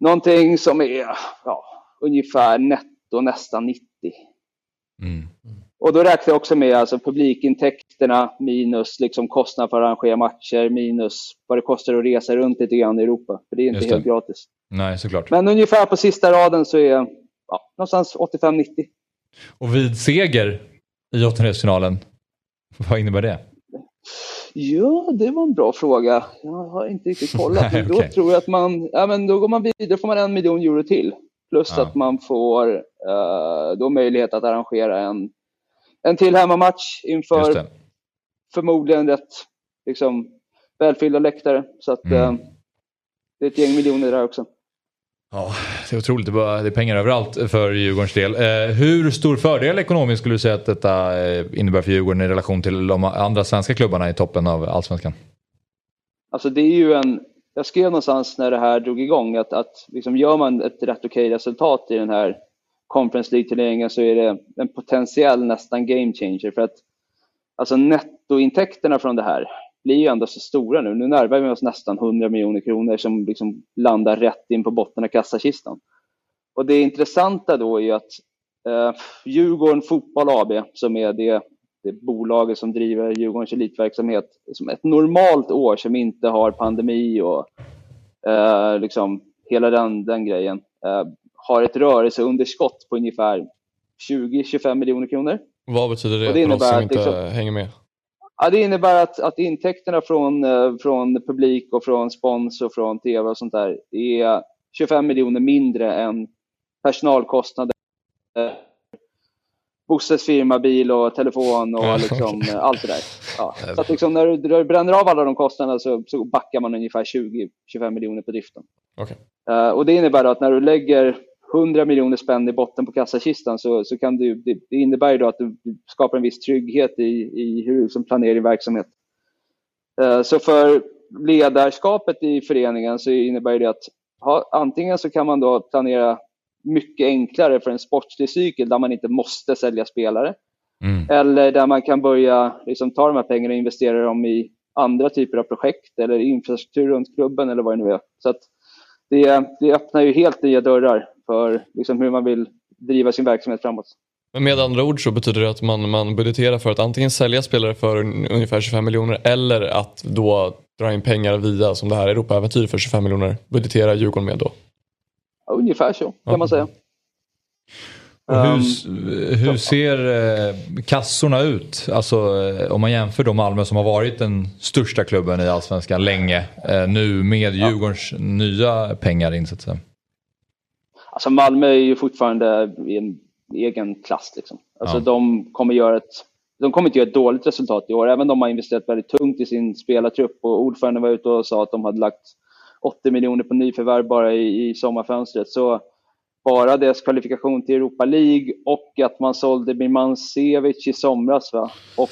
någonting som är ja, ungefär netto nästan 90. Mm. Och då räknar jag också med alltså publikintäkterna minus liksom kostnader för att arrangera matcher minus vad det kostar att resa runt lite grann i Europa. För det är inte helt gratis. Nej, såklart. Men ungefär på sista raden så är ja, någonstans 85-90. Och vid seger i åttondelsfinalen, vad innebär det? Ja, det var en bra fråga. Jag har inte riktigt kollat. Nej, men då okej. tror jag att man, ja, men då går man vidare, får man en miljon euro till. Plus Ja. att man får eh, då möjlighet att arrangera en, en till hemmamatch inför förmodligen rätt liksom, välfyllda läktare. Så att, Mm. eh, det är ett gäng miljoner där också. Ja, det är otroligt. Det är pengar överallt för Djurgårdens del. Eh, hur stor fördel ekonomiskt skulle du säga att detta eh, innebär för Djurgården i relation till de andra svenska klubbarna i toppen av allsvenskan? Alltså det är ju en, jag skrev någonstans när det här drog igång att, att liksom gör man ett rätt okej resultat i den här Conference League-turneringen så är det en potentiell nästan game changer. För att alltså nettointäkterna från det här blir ju ändå så stora nu. Nu närmar vi oss nästan 100 miljoner kronor som liksom landar rätt in på botten av kassakistan. Och det intressanta då är ju att eh, Djurgården Fotboll AB, som är det, det bolaget som driver Djurgårdens elitverksamhet, som ett normalt år som inte har pandemi och eh, liksom hela den, den grejen, eh, har ett rörelseunderskott på ungefär 20-25 miljoner kronor. Vad betyder det, det för de innebär som inte liksom- hänger med? Ja, det innebär att, att intäkterna från, eh, från publik och från spons och från tv och sånt där är 25 miljoner mindre än personalkostnader, eh, Bosses firma, bil och telefon och liksom, eh, allt det där. Ja. Så att liksom, när, du, när du bränner av alla de kostnaderna så, så backar man ungefär 20-25 miljoner på driften. Okej. Eh, och det innebär att när du lägger 100 miljoner spänn i botten på kassakistan så, så kan du, det, det innebär ju då att du skapar en viss trygghet i, i hur du som planerar din verksamhet. Eh, så för ledarskapet i föreningen så innebär det att ha, antingen så kan man då planera mycket enklare för en sportslig cykel där man inte måste sälja spelare. Mm. Eller där man kan börja liksom, ta de här pengarna och investera dem i andra typer av projekt eller infrastruktur runt klubben eller vad det nu är. Så det, det öppnar ju helt nya dörrar för liksom, hur man vill driva sin verksamhet framåt. Men med andra ord så betyder det att man, man budgeterar för att antingen sälja spelare för un- ungefär 25 miljoner eller att då dra in pengar via, som det här Europaäventyr för 25 miljoner, budgetera Djurgården med då. Ja, ungefär så kan man säga. Och hur, Ehm, hur ser eh, kassorna ut? Alltså eh, om man jämför då Malmö som har varit den största klubben i Allsvenskan länge. Eh, nu med Djurgårdens nya pengar in så att säga. Alltså Malmö är ju fortfarande i en egen klass. Liksom. Alltså Ja. de, kommer göra ett, de kommer inte göra ett dåligt resultat i år, även om de har investerat väldigt tungt i sin spelartrupp. Och ordföranden var ute och sa att de hade lagt 80 miljoner på nyförvärv bara i, i sommarfönstret. Så bara deras kvalifikation till Europa League och att man sålde Birmancevic i somras va? och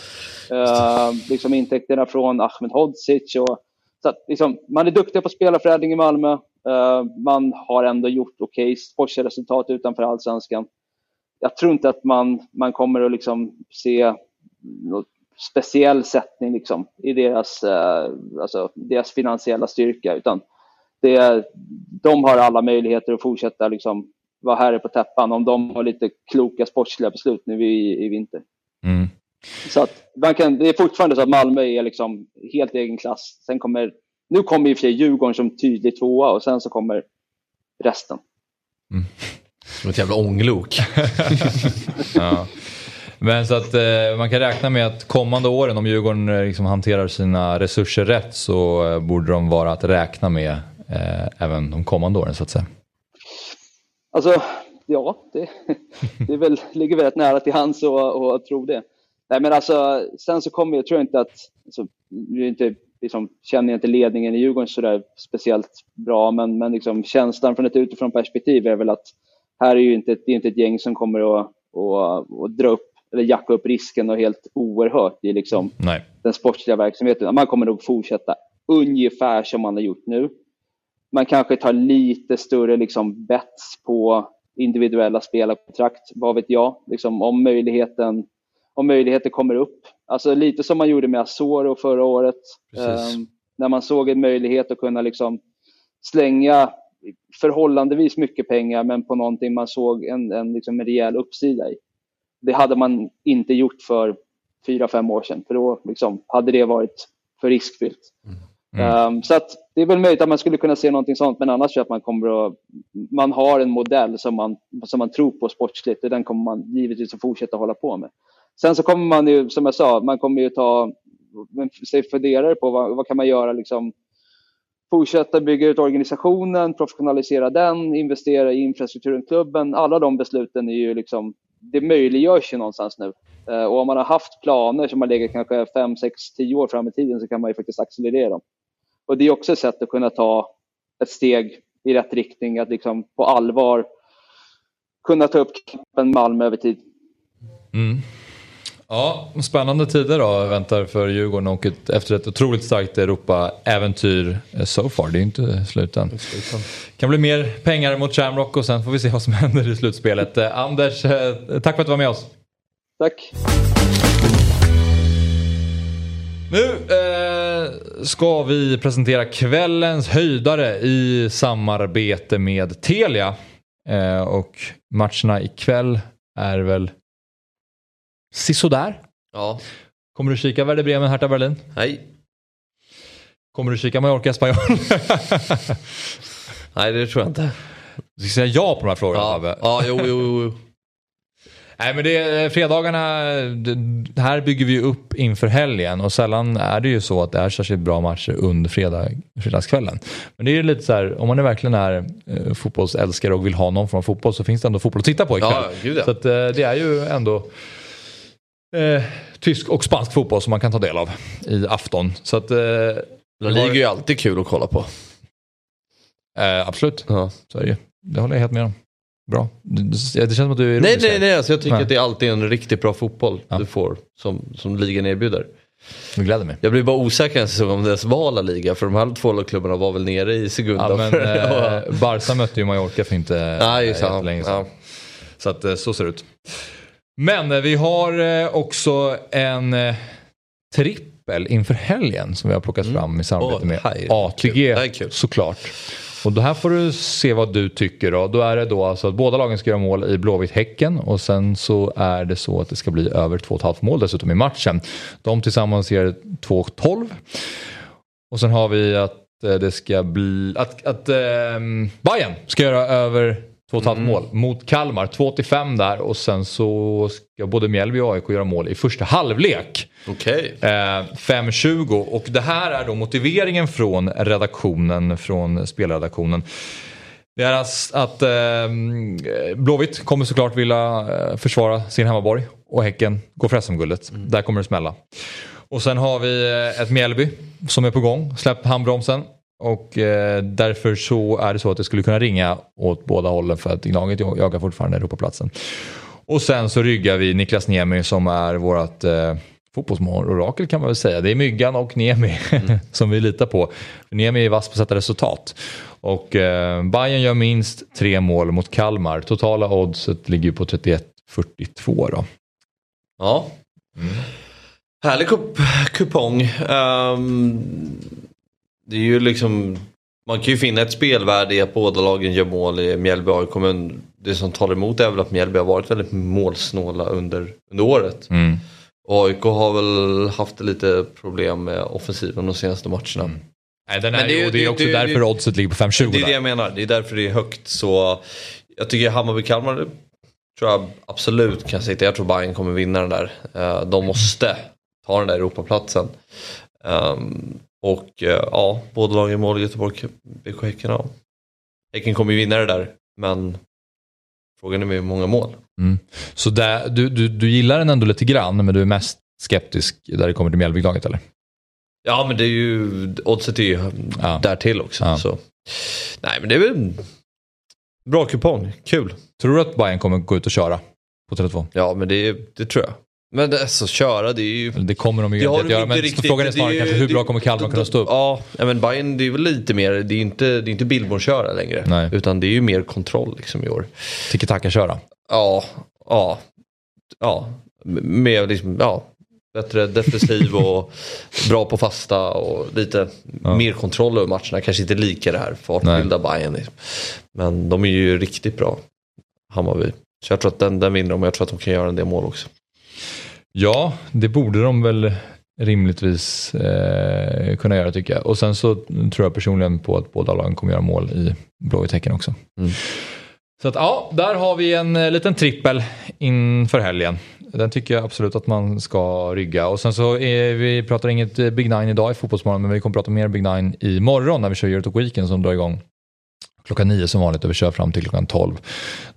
eh, liksom intäkterna från Ahmed Hodzic. Och, så att, liksom, man är duktig på spelarförädling i Malmö. Eh, man har ändå gjort okej sportsliga resultat utanför allsvenskan. Jag tror inte att man, man kommer att liksom se någon speciell sättning liksom, i deras, eh, alltså, deras finansiella styrka. Utan det, de har alla möjligheter att fortsätta liksom, vara herre på täppan om de har lite kloka sportsliga beslut nu i, i vinter. Mm. Så att man kan, det är fortfarande så att Malmö är liksom helt egen klass. Sen kommer, nu kommer i och för sig Djurgården som tydlig tvåa och sen så kommer resten. Som ett jävla ånglok. Ja. Men så att eh, man kan räkna med att kommande åren om Djurgården eh, liksom hanterar sina resurser rätt så eh, borde de vara att räkna med eh, även de kommande åren så att säga. Alltså, ja, det, det är väl, ligger väl rätt nära till hands att, att tro det. Nej, men alltså, sen så kommer jag, tror jag inte att, alltså, nu är inte, liksom, känner jag inte ledningen i Djurgården så där speciellt bra, men, men liksom, känslan från ett utifrån perspektiv är väl att här är ju inte, det är inte ett gäng som kommer att, att, att dra upp eller jacka upp risken och helt oerhört i liksom, Nej. den sportsliga verksamheten. Man kommer nog fortsätta ungefär som man har gjort nu. Man kanske tar lite större liksom, bets på individuella spelarkontrakt, vad vet jag. Liksom, om, möjligheten, om möjligheter kommer upp. Alltså lite som man gjorde med Asoro förra året. Ehm, när man såg en möjlighet att kunna liksom, slänga förhållandevis mycket pengar men på någonting man såg en, en, liksom, en rejäl uppsida i. Det hade man inte gjort för fyra, fem år sedan. För då liksom, hade det varit för riskfyllt. Um, så att det är väl möjligt att man skulle kunna se någonting sånt, men annars jag att man kommer att, man har en modell som man, som man tror på sportsligt och den kommer man givetvis att fortsätta hålla på med. Sen så kommer man ju, som jag sa, man kommer ju ta sig funderare på vad, vad kan man göra liksom fortsätta bygga ut organisationen, professionalisera den, investera i infrastrukturen, klubben. Alla de besluten är ju liksom, det möjliggörs ju någonstans nu. Eh, och om man har haft planer som har legat kanske 5, 6, 10 år fram i tiden så kan man ju faktiskt accelerera dem. Och det är också ett sätt att kunna ta ett steg i rätt riktning, att liksom på allvar kunna ta upp kampen Malmö över tid. Mm. Ja, spännande tider då väntar för Djurgården och ett, efter ett otroligt starkt Europa-äventyr eh, so far. Det är inte slut än. kan bli mer pengar mot Shamrock och sen får vi se vad som händer i slutspelet. Eh, Anders, eh, tack för att du var med oss. Tack! Nu eh, ska vi presentera kvällens höjdare i samarbete med Telia. Eh, och matcherna ikväll är väl sisådär. Ja, Kommer du kika Werder Bremen, Hertha Berlin? nej. Kommer du kika Mallorca, Espanyol? Nej, det tror jag inte. Du ska säga ja på de här frågorna Ja, Fabbe. ja jo, jo, jo. Nej men det är fredagarna, det, här bygger vi upp inför helgen och sällan är det ju så att det är särskilt bra matcher under fredag, fredagskvällen. Men det är ju lite så här, om man är verkligen är eh, fotbollsälskare och vill ha någon av fotboll så finns det ändå fotboll att titta på ikväll. Ja, gud ja. Så att, eh, det är ju ändå eh, tysk och spansk fotboll som man kan ta del av i afton. Så att, eh, La Liga är ju alltid kul att kolla på. eh, absolut, Ja. så är det ju. Det håller jag helt med om. Bra. Det, känns som att du är Nej, nej, nej. Alltså jag tycker Nej. att det är alltid en riktigt bra fotboll Ja. du får som, som ligan erbjuder. Det gläder mig. Jag blir bara osäker en säsong om deras var La Liga för de här två klubbarna var väl nere i Segunda. Ja, men, eh, Barca mötte ju Mallorca för inte Ja, just eh, jättelänge sedan. Ja. Så att eh, så ser det ut. Men eh, vi har eh, också en eh, trippel inför helgen som vi har plockat fram i samarbete med ATG såklart. Och det här får du se vad du tycker då. Då är det då alltså att båda lagen ska göra mål i Blåvitt-Häcken och sen så är det så att det ska bli över 2,5 mål dessutom i matchen. De tillsammans ger 2,12. Och sen har vi att eh, det ska bli att, att ehm, Bayern ska göra över 2,5 Mm. mål mot Kalmar. 2,85 där och sen så ska både Mjällby och AIK göra mål i första halvlek. Okej. Eh, 5.20 och det här är då motiveringen från redaktionen, från spelredaktionen. Det är att, eh, Blåvitt kommer såklart vilja eh, försvara sin hemmaborg och Häcken går för SM-guldet. Där kommer det smälla. Och sen har vi eh, ett Mjällby som är på gång, släpp handbromsen. Och eh, därför så är det så att det skulle kunna ringa åt båda hållen för att jag- jagar fortfarande Europaplatsen. Och sen så ryggar vi Niklas Niemi som är vårt eh, fotbollsmorakel kan man väl säga. Det är Myggan och Niemi som vi litar på. Niemi är vass på att sätta resultat. Och eh, Bayern gör minst tre mål mot Kalmar. Totala oddset ligger på 31-42 då. Ja. Härlig kup kupong. Ehm, det är ju liksom, man kan ju finna ett spelvärde i att båda lagen gör mål i Mjällby AIK men det som talar emot är väl att Mjällby har varit väldigt målsnåla under, under året. Mm. AIK har väl haft lite problem med offensiven de senaste matcherna. Nej, den Men är, det är ju- ju- och det är det- också det- därför det- oddset ligger på 5,20 Det är det jag menar, det är därför det är högt. Så jag tycker Hammarby-Kalmar tror jag absolut kan sitta. Jag tror Bayern kommer vinna den där. Eh, De måste ta den där Europaplatsen. Ehm, Och eh, ja, båda lagen i mål Göteborg, BK Häcken. Ja. Häcken kommer ju vinna det där, men frågan är med hur många mål. Så där, du, du, du gillar den ändå lite grann men du är mest skeptisk där det kommer till Mjällbylaget eller? Ja, men det är ju, oddset är ju Ja. där till också. Ja. Så. Nej, men det är väl bra kupong, kul. Tror du att Bayern kommer gå ut och köra på Tele2? Ja, men det, det tror jag. Men alltså, köra, det är ju... Det kommer de ju inte att göra men riktigt. frågan är snarare kanske hur bra kommer Kalmar kunna stå upp? Ja, ja, men Bayern det är väl lite mer, det är inte, det är inte Billborn-köra längre. Nej. Utan det är ju mer kontroll liksom i år. Tiki-taka-köra? Ja, ja, ja. Med liksom, ja, bättre defensiv och bra på fasta och lite Ja. mer kontroll över matcherna. Kanske inte lika det här fartfyllda Bayern. Liksom. Men de är ju riktigt bra, Hammarby. Så jag tror att den, den vinner de och jag tror att de kan göra en del mål också. Ja, det borde de väl rimligtvis eh, kunna göra tycker jag. Och sen så tror jag personligen på att båda lagen kommer göra mål i Blåvitt också. Mm. Så att ja, där har vi en eh, liten trippel inför helgen. Den tycker jag absolut att man ska rygga. Och sen så är, vi pratar inget eh, Big Nine idag i Fotbollsmorgon men vi kommer prata mer Big Nine imorgon när vi kör Euro Weekend som drar igång klockan nio som vanligt och vi kör fram till klockan 12.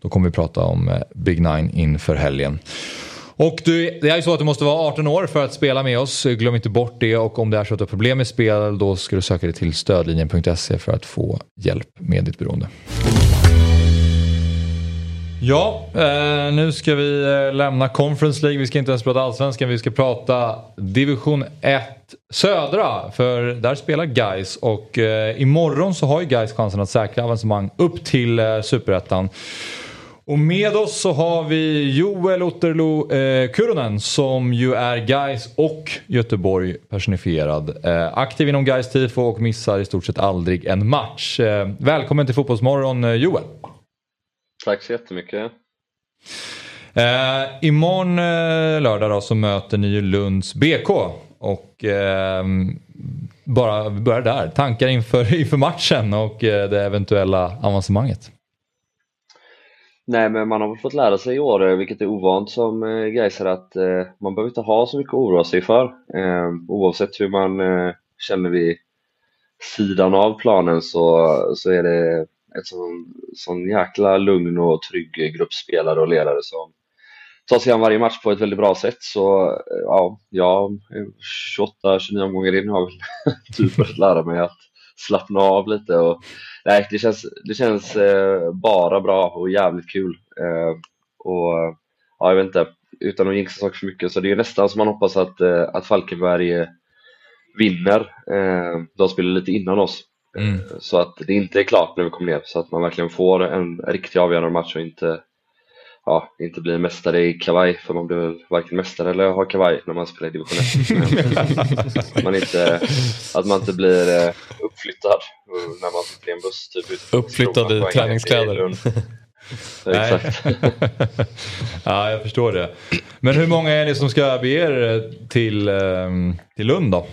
Då kommer vi prata om eh, Big Nine inför helgen. Och du, det är ju så att du måste vara 18 år för att spela med oss. Glöm inte bort det och om det är så att du har problem med spel då ska du söka dig till stödlinjen.se för att få hjälp med ditt beroende. Ja, eh, nu ska vi eh, lämna Conference League. Vi ska inte ens prata allsvenskan, vi ska prata division 1 södra. För där spelar Guys och eh, imorgon så har ju Guys chansen att säkra avancemang upp till eh, superettan. Och med oss så har vi Joel Otterlo eh, Kurunen som ju är Guys och Göteborg personifierad. Eh, aktiv inom Guys tifo och missar i stort sett aldrig en match. Eh, välkommen till Fotbollsmorgon eh, Joel. Tack så jättemycket. Eh, imorgon eh, lördag då, så möter ni ju Lunds BK. Och eh, bara vi börjar där. Tankar inför, inför matchen och eh, det eventuella avancemanget. Nej, men man har väl fått lära sig i år, eh, vilket är ovant som eh, Gaisare, att eh, man behöver inte ha så mycket att oroa sig för. Eh, oavsett hur man eh, känner vid sidan av planen så, så är det ett sån, sån jäkla lugn och trygg grupp spelare och ledare som tar sig an varje match på ett väldigt bra sätt. Så eh, ja, jag eh, 28-29 omgångar in har väl typ börjat lära mig att slappna av lite. Och, nej, det känns, det känns eh, bara bra och jävligt kul. Eh, och ja, jag vet inte, utan att jinxa saker för mycket så det är nästan som man hoppas att, eh, att Falkenberg vinner. De spelar lite innan oss. Mm. Så att det inte är klart när vi kommer ner så att man verkligen får en riktigt avgörande match och inte ja, inte blir mästare i kavaj för man blir väl varken mästare eller har kavaj när man spelar i division 1. att, man inte, att man inte blir uppflyttad när man sitter i en buss. Typ, Uppflyttad i träningskläder. Ja, exakt. ja, jag förstår det. Men hur många är ni som ska bege er till, ehm, till Lund då?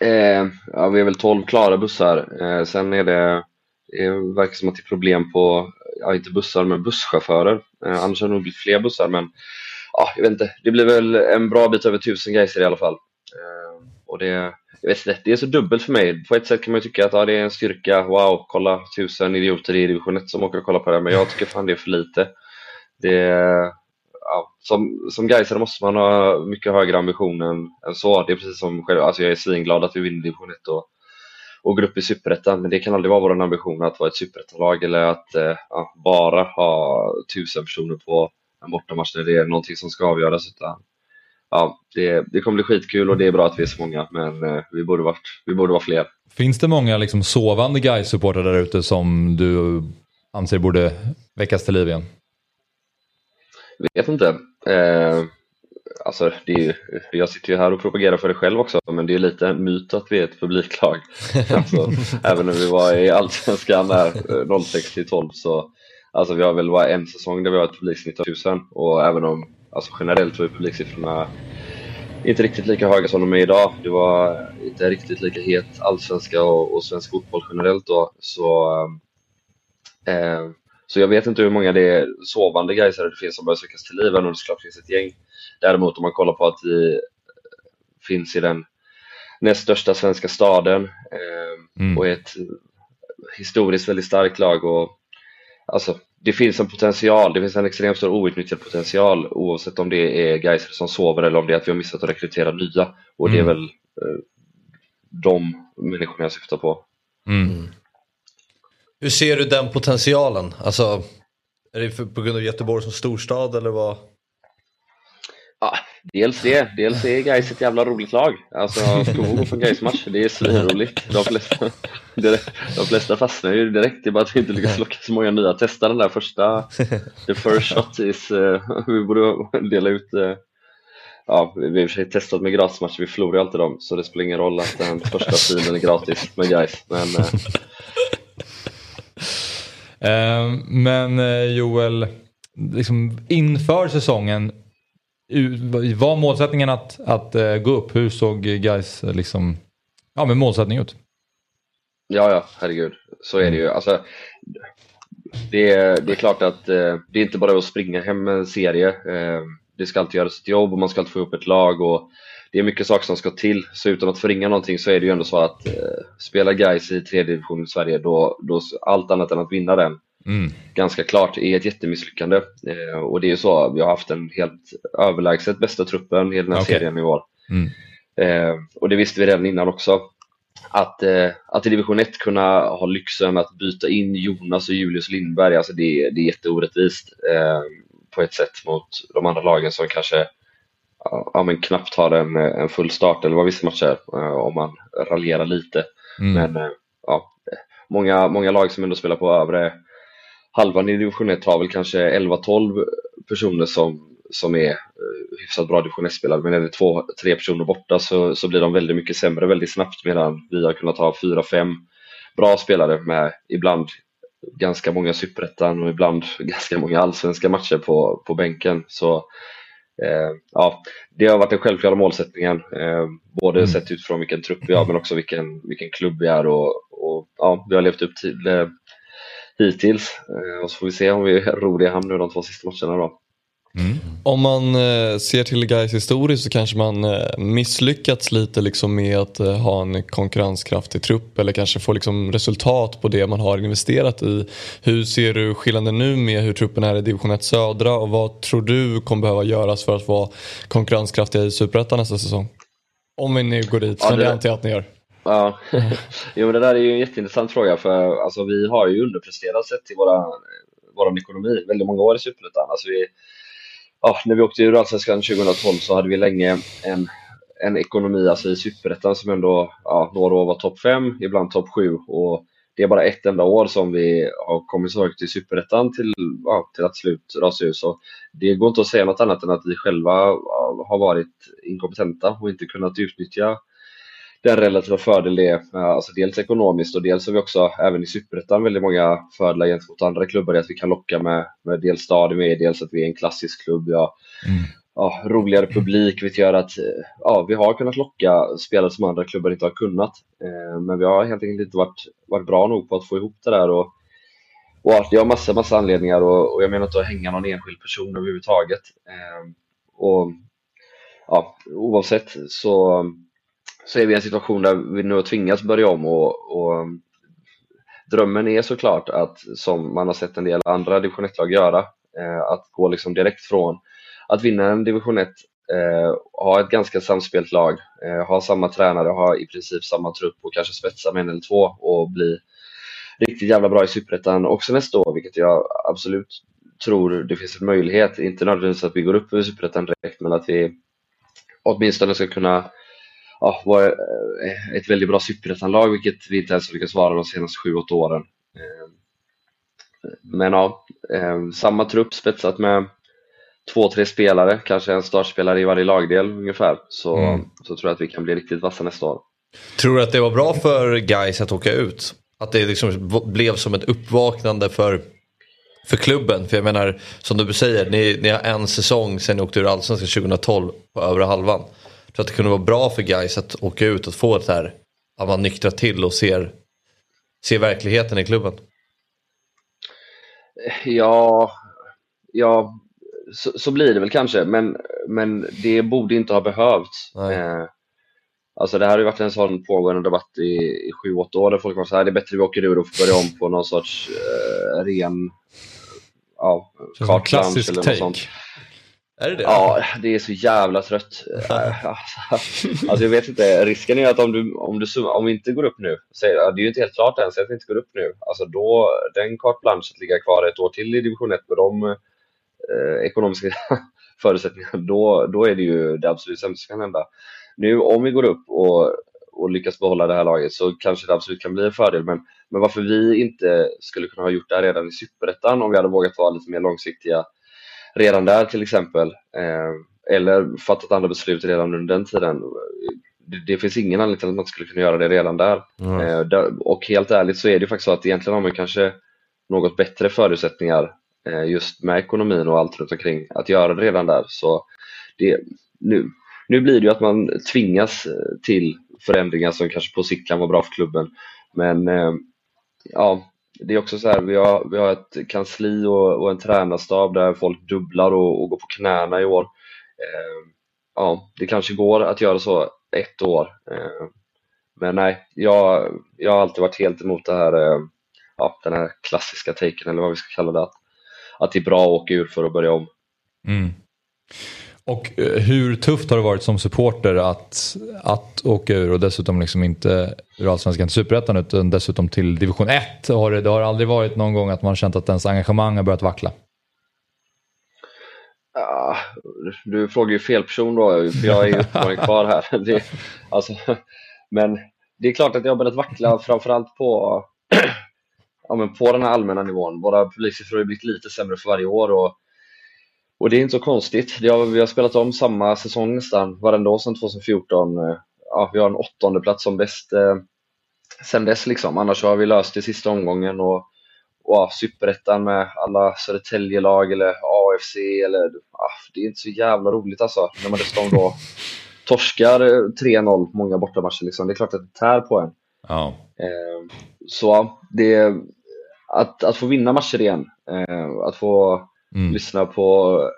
Eh, ja, vi är väl 12 klara bussar. Eh, sen är det, det verkar som att det är problem på, ja inte bussar men busschaufförer. Eh, annars har det nog blivit fler bussar men ja, jag vet inte. Det blir väl en bra bit över tusen geiser i alla fall. Eh, och det, jag vet inte, det är så dubbelt för mig. På ett sätt kan man ju tycka att ja, det är en styrka. Wow, kolla tusen idioter i division 1 som åker och kollar på det. Men jag tycker fan det är för lite. Det, ja, som, som Gaisare måste man ha mycket högre ambition än, än så. Det är precis som själv, alltså jag är svinglad att vi vinner division 1 och, och går upp i superettan, men det kan aldrig vara vår ambition att vara ett superettanlag eller att eh, ja, bara ha tusen personer på en bortamatch när det är någonting som ska avgöras. Utan, ja, det, det kommer bli skitkul och det är bra att vi är så många, men eh, vi, borde varit, vi borde vara fler. Finns det många liksom sovande guys supportrar där ute som du anser borde väckas till liv igen? Vet inte. Eh, alltså, det är ju, jag sitter ju här och propagerar för det själv också, men det är lite en myt att vi är ett publiklag. alltså, även när vi var i Allsvenskan där 06 till 12 så alltså, vi har väl bara en säsong där vi har ett publiksnitt av 1000 och även om alltså, generellt är publiksiffrorna inte riktigt lika höga som de är idag. Det var inte riktigt lika het allsvenska och, och svensk fotboll generellt då. Så, eh, så jag vet inte hur många det är sovande gaisare det finns som börjar sökas till liv, även om det såklart finns ett gäng. Däremot om man kollar på att vi finns i den näst största svenska staden eh, Mm. och är ett historiskt väldigt starkt lag. Och, alltså, det finns en potential, det finns en extremt stor outnyttjad potential oavsett om det är Geiser som sover eller om det är att vi har missat att rekrytera nya. Och det är Mm. väl eh, de människorna jag syftar på. Mm. Hur ser du den potentialen? Alltså, är det för, på grund av Göteborg som storstad eller vad? Ja, dels det, dels är Gais ett jävla roligt lag. Alltså, ska gå från Gais-match, det är svinroligt. De flesta, de flesta fastnar ju direkt, det är bara att vi inte lyckas locka så många nya. Testa den där första, the first shot is, uh, vi borde dela ut uh, Ja, vi har i och för sig testat med gratismatcher, vi förlorar ju alltid dem så det spelar ingen roll att den första filen är gratis med Gais. Men uh... Men Joel, liksom inför säsongen, var målsättningen att, att eh, gå upp? Hur såg guys liksom, ja men målsättning ut? Ja, ja, herregud. Så är det ju. Alltså, det, är, det är klart att eh, det är inte bara att springa hem en serie. Eh, det ska alltid göras ett jobb och man ska alltid få upp ett lag och det är mycket saker som ska till. Så utan att förringa någonting så är det ju ändå så att eh, spela guys i tredje division i Sverige, då, då allt annat än att vinna den Mm. ganska klart är ett jättemisslyckande. Eh, och det är ju så, vi har haft en helt överlägset bästa truppen i den här Okej. serien i år. Mm. Eh, och det visste vi redan innan också. Att, eh, att i division 1 kunna ha lyxen att byta in Jonas och Julius Lindberg, alltså det, det är jätteorättvist eh, på ett sätt mot de andra lagen som kanske ja, ja, men knappt har en, en full start eller vad vissa matcher eh, om man raljerar lite. Mm. Men eh, ja, många, många lag som ändå spelar på övre halvan i division 1 har väl kanske 11-12 personer som, som är eh, hyfsat bra division 1-spelare men är det två, tre personer borta så, så blir de väldigt mycket sämre väldigt snabbt medan vi har kunnat ha fyra, fem bra spelare med ibland ganska många superettan och ibland ganska många allsvenska matcher på, på bänken. Så eh, ja, det har varit den självklara målsättningen, eh, både Mm. sett utifrån vilken trupp vi har men också vilken, vilken klubb vi är och, och ja, vi har levt upp till, eh, hittills. Eh, och så får vi se om vi ror i hamn nu de två sista matcherna då. Om man eh, ser till Gais historiskt så kanske man eh, misslyckats lite liksom med att ha en konkurrenskraftig trupp eller kanske få liksom resultat på det man har investerat i. Hur ser du skillnaden nu med hur truppen är i division 1 södra och vad tror du kommer behöva göras för att vara konkurrenskraftiga i Superettan nästa säsong? Om vi nu går dit, Ja, som det det- antar jag att ni gör. Ja, jo, men det där är ju en jätteintressant fråga för alltså, vi har ju underpresterat sett till våra, vår ekonomi väldigt många år i Superettan. Alltså, vi, ja, när vi åkte ur Allsvenskan 2012 så hade vi länge en, en ekonomi alltså, i Superettan som ändå ja, några år var topp 5, ibland topp 7 och det är bara ett enda år som vi har kommit så högt i Superettan till, ja, till att slut rasa ur. Så det går inte att säga något annat än att vi själva har varit inkompetenta och inte kunnat utnyttja den relativa fördel det är, eh, alltså dels ekonomiskt och dels har vi också även i Superettan väldigt många fördelar gentemot andra klubbar i att vi kan locka med, med dels stadion med, dels att vi är en klassisk klubb, ja, ja, roligare publik, vilket gör att eh, ja, vi har kunnat locka spelare som andra klubbar inte har kunnat. Eh, men vi har helt enkelt inte varit, varit bra nog på att få ihop det där och, och att jag har massa, massa anledningar och, och jag menar inte att hänga någon enskild person överhuvudtaget. Eh, och ja, oavsett så så är vi i en situation där vi nu har tvingats börja om och, och drömmen är såklart att, som man har sett en del andra division 1-lag göra, eh, att gå liksom direkt från att vinna en division 1, eh, ha ett ganska samspelt lag, eh, ha samma tränare, ha i princip samma trupp och kanske spetsa med en eller två och bli riktigt jävla bra i Superettan också nästa år, vilket jag absolut tror det finns en möjlighet. Inte nödvändigtvis att vi går upp i Superettan direkt, men att vi åtminstone ska kunna ja, vara eh, ett väldigt bra superettanlag, vilket vi inte ens har lyckats vara de senaste 7-8 åren. Eh, Men ja, eh, samma trupp spetsat med två, tre spelare, kanske en startspelare i varje lagdel ungefär, så, Mm. så tror jag att vi kan bli riktigt vassa nästa år. Tror du att det var bra för guys att åka ut? Att det liksom blev som ett uppvaknande för, för klubben? För jag menar, som du säger, ni, ni har en säsong sen ni åkte ur Allsvenskan 2012 på övre halvan. Tror att det kunde vara bra för guys att åka ut och få det här, att man nyktrar till och ser, ser verkligheten i klubben. Ja, ja så, så blir det väl kanske, men, men det borde inte ha behövts. Eh, alltså det här har ju varit en sån pågående debatt i, i sju, åtta år där folk var så här, det är bättre vi åker ur och får börja om på någon sorts eh, ren ja, blanche eller take. något sånt. Är det det? Ja, det är så jävla trött. Alltså jag vet inte, risken är att om, du, om, du, om vi inte går upp nu, så det är ju inte helt klart än, så att vi inte går upp nu. Alltså då, den carte blanche att ligga kvar ett år till i division 1 med de eh, ekonomiska förutsättningarna, då, då är det ju det absolut sämsta som kan hända. Nu om vi går upp och, och lyckas behålla det här laget så kanske det absolut kan bli en fördel, men, men varför vi inte skulle kunna ha gjort det här redan i Superettan om vi hade vågat vara lite mer långsiktiga redan där till exempel, eh, eller fattat andra beslut redan under den tiden. Det, det finns ingen anledning till att man inte skulle kunna göra det redan där. Eh, där. Och helt ärligt så är det faktiskt så att egentligen har man kanske något bättre förutsättningar eh, just med ekonomin och allt runt omkring att göra det redan där. Så det, nu, nu blir det ju att man tvingas eh, till förändringar som kanske på sikt kan vara bra för klubben. Men eh, ja, det är också så här, vi har, vi har ett kansli och, och en tränarstab där folk dubblar och, och går på knäna i år. Eh, ja, det kanske går att göra så ett år. Eh, men nej, jag, jag har alltid varit helt emot det här, eh, ja, den här klassiska taken eller vad vi ska kalla det. Att, att det är bra att åka ur för att börja om. Mm. Och eh, hur tufft har det varit som supporter att, att åka ur och dessutom liksom inte ur Allsvenskan till Superettan utan dessutom till Division 1? Har det, det har aldrig varit någon gång att man känt att ens engagemang har börjat vackla? Ja, du frågar ju fel person då, för jag är ju uppenbarligen kvar här. Det, alltså, men det är klart att jag har börjat vackla framförallt på, ja, men på den här allmänna nivån. Våra publiksiffror har blivit lite sämre för varje år och, och det är inte så konstigt. Det har, vi har spelat om samma säsong nästan varenda år sedan 2014. Ja, vi har en åttonde plats som bäst eh, sen dess liksom. Annars har vi löst det sista omgången och, och ja, Superettan med alla Södertäljelag eller AFC eller ah, det är inte så jävla roligt alltså när man dessutom då torskar eh, 3-0 många bortamatcher liksom. Det är klart att det tär på en. Ja. Eh, så ja, det, att, att få vinna matcher igen. Eh, att få Mm. lyssna på eh,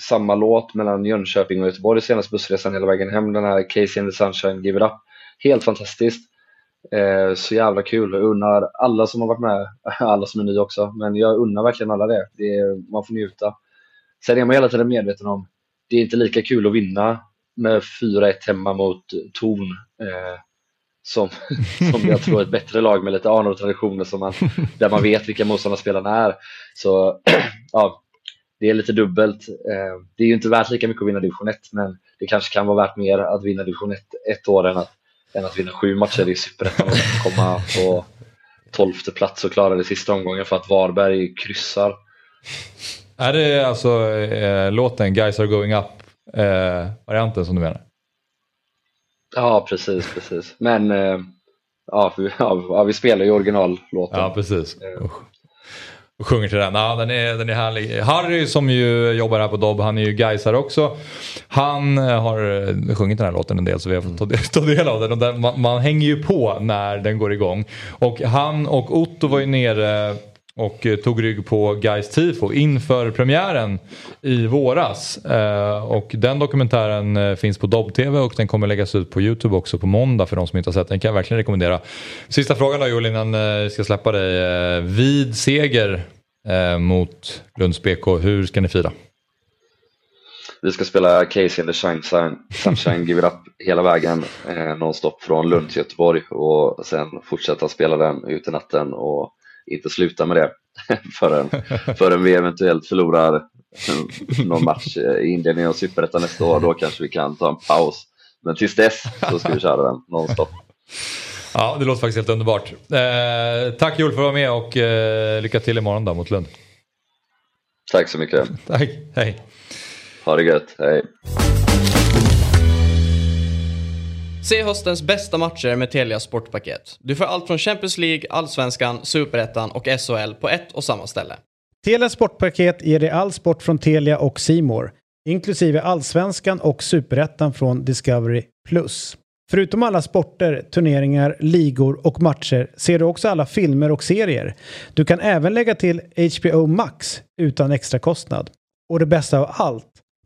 samma låt mellan Jönköping och Göteborg senaste bussresan hela vägen hem. Den här Casey and the Sunshine, Give It Up. Helt fantastiskt. Eh, så jävla kul. Jag unnar alla som har varit med, alla som är nya också, men jag unnar verkligen alla det. det är, man får njuta. Sen är man hela tiden medveten om det är inte lika kul att vinna med 4-1 hemma mot Torn eh, som, som jag tror är ett bättre lag med lite anor och traditioner som man, där man vet vilka motståndarspelarna är. Så ja, det är lite dubbelt. Eh, det är ju inte värt lika mycket att vinna division 1 men det kanske kan vara värt mer att vinna division 1 ett år än att, än att vinna sju matcher i Superettan och komma på tolfte plats och klara det sista omgången för att Varberg kryssar. Är det alltså eh, låten Guys are going up eh, varianten som du menar? Ja, precis, precis. Men eh, ja, vi, ja, vi spelar ju originallåten. Ja, precis. Och, och sjunger till den. Ja, den, är, den är härlig. Harry som ju jobbar här på Dobb, han är ju Gaisare också. Han eh, har eh, sjungit den här låten en del så vi har fått ta del, ta del av den. Och den man, man hänger ju på när den går igång. Och han och Otto var ju nere och eh, tog rygg på Gais tifo inför premiären i våras. Eh, och den dokumentären eh, finns på Dobb-TV och den kommer läggas ut på YouTube också på måndag för de som inte har sett den. kan jag verkligen rekommendera. Sista frågan då Joel innan vi ska släppa dig. Vid seger mot Lunds BK, hur ska ni fira? Vi ska spela Casey and the Sunshine, Sunshine Give It Up hela vägen eh, nonstop från Lund till Göteborg och sen fortsätta spela den ut i natten och inte sluta med det förrän, förrän vi eventuellt förlorar någon match i inledningen av Superettan nästa år. Då kanske vi kan ta en paus. Men tills dess så ska vi köra den nonstop. Ja, det låter faktiskt helt underbart. Eh, tack Joel för att vara med och eh, lycka till imorgon då mot Lund. Tack så mycket. Tack, hej. Ha det gött, hej. Se höstens bästa matcher med Telia Sportpaket. Du får allt från Champions League, Allsvenskan, Superettan och SHL på ett och samma ställe. Telia Sportpaket ger dig all sport från Telia och Simor, inklusive Allsvenskan och Superettan från Discovery+. Förutom alla sporter, turneringar, ligor och matcher ser du också alla filmer och serier. Du kan även lägga till HBO Max utan extra kostnad. Och det bästa av allt,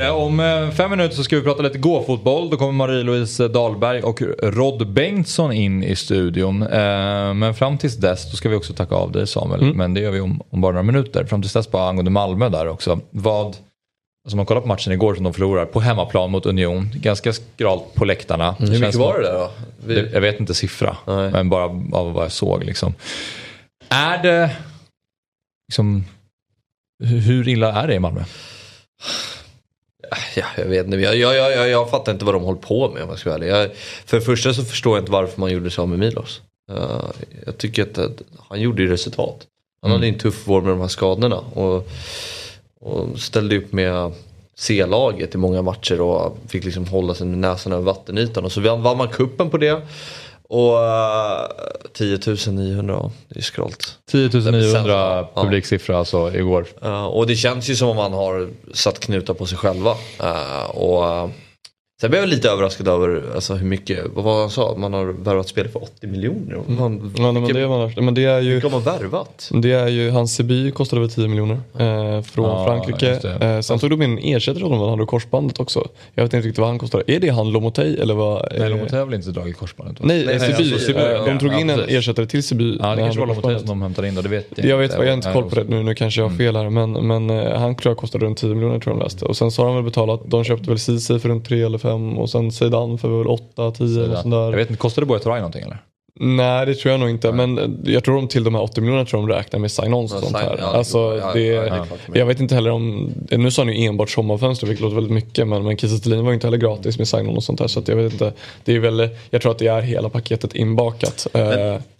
Eh, Om eh, fem minuter så ska vi prata lite gåfotboll. Då kommer Marie-Louise Dahlberg och Rod Bengtsson in i studion. Eh, Men fram tills dess då ska vi också tacka av dig Samuel. Men det gör vi om, om bara några minuter. Fram tills dess bara angående Malmö där också. Vad, alltså man kollar på matchen igår som de förlorar på hemmaplan mot Union. Ganska skralt på läktarna. Hur mycket var det där då? Vi- Jag vet inte siffra. Nej. Men bara av vad jag såg liksom. Är det liksom, hur- hur illa är det i Malmö? Ja, jag vet inte, jag, jag, jag, jag fattar inte vad de håller på med om jag ska vara ärlig. Jag, För det första så förstår jag inte varför man gjorde sig av med Milos. Uh, jag tycker att, att han gjorde ju resultat. Han hade en tuff vår med de här skadorna. Och, och ställde upp med C-laget i många matcher och fick liksom hålla sig med näsan över vattenytan. Och så vann vann man kuppen på det. Och uh, 10 900, ja, det är skralt. 10 900 Ja. publiksiffra alltså igår. Uh, och det känns ju som om man har satt knutar på sig själva. Uh, och Sen blev jag lite överraskad över alltså, hur mycket, vad var han sa, man har värvat spelare för 80 miljoner. Man, Ja, nej, men, det, men det är ju... Vilka har man värvat? Det är ju, hans Sebi kostade väl 10 miljoner eh, från Ja, Frankrike. Eh, sen tog de in en ersättare åt honom, han hade korsbandet också. Jag vet inte riktigt vad han kostade. Är det han Lomotey eller vad? Nej, eh, Lomotey har väl inte dragit korsbandet? va? Nej, nej, Sebi. alltså, Sebi, eh, ja, de tog ja, in en precis. ersättare till Sebi. Ja, det kanske var han Lomotey som de hämtade in då, det vet jag Jag vet jag har inte koll på det nu, nu kanske jag Mm. har fel här. Men, men eh, han tror jag kostade runt 10 miljoner tror jag de läste. Och sen så har de väl betalat, de köpte väl Ceesay för runt 3 eller 5 och sen Zeidan för väl 8, 10 eller sånt där. Jag vet inte, kostade Buya Turay någonting eller? Nej det tror jag nog inte. Men eh, jag tror de till de här 80 miljonerna tror de räknar med sign-ons och Ja, sånt här. ja, alltså, ja, det, det jag vet inte heller om, nu sa ni enbart sommarfönster vilket låter väldigt mycket. Men, men Kiese var ju inte heller gratis med sign-on och sånt där. Så att jag vet inte. Det är väl, jag tror att det är hela paketet inbakat eh,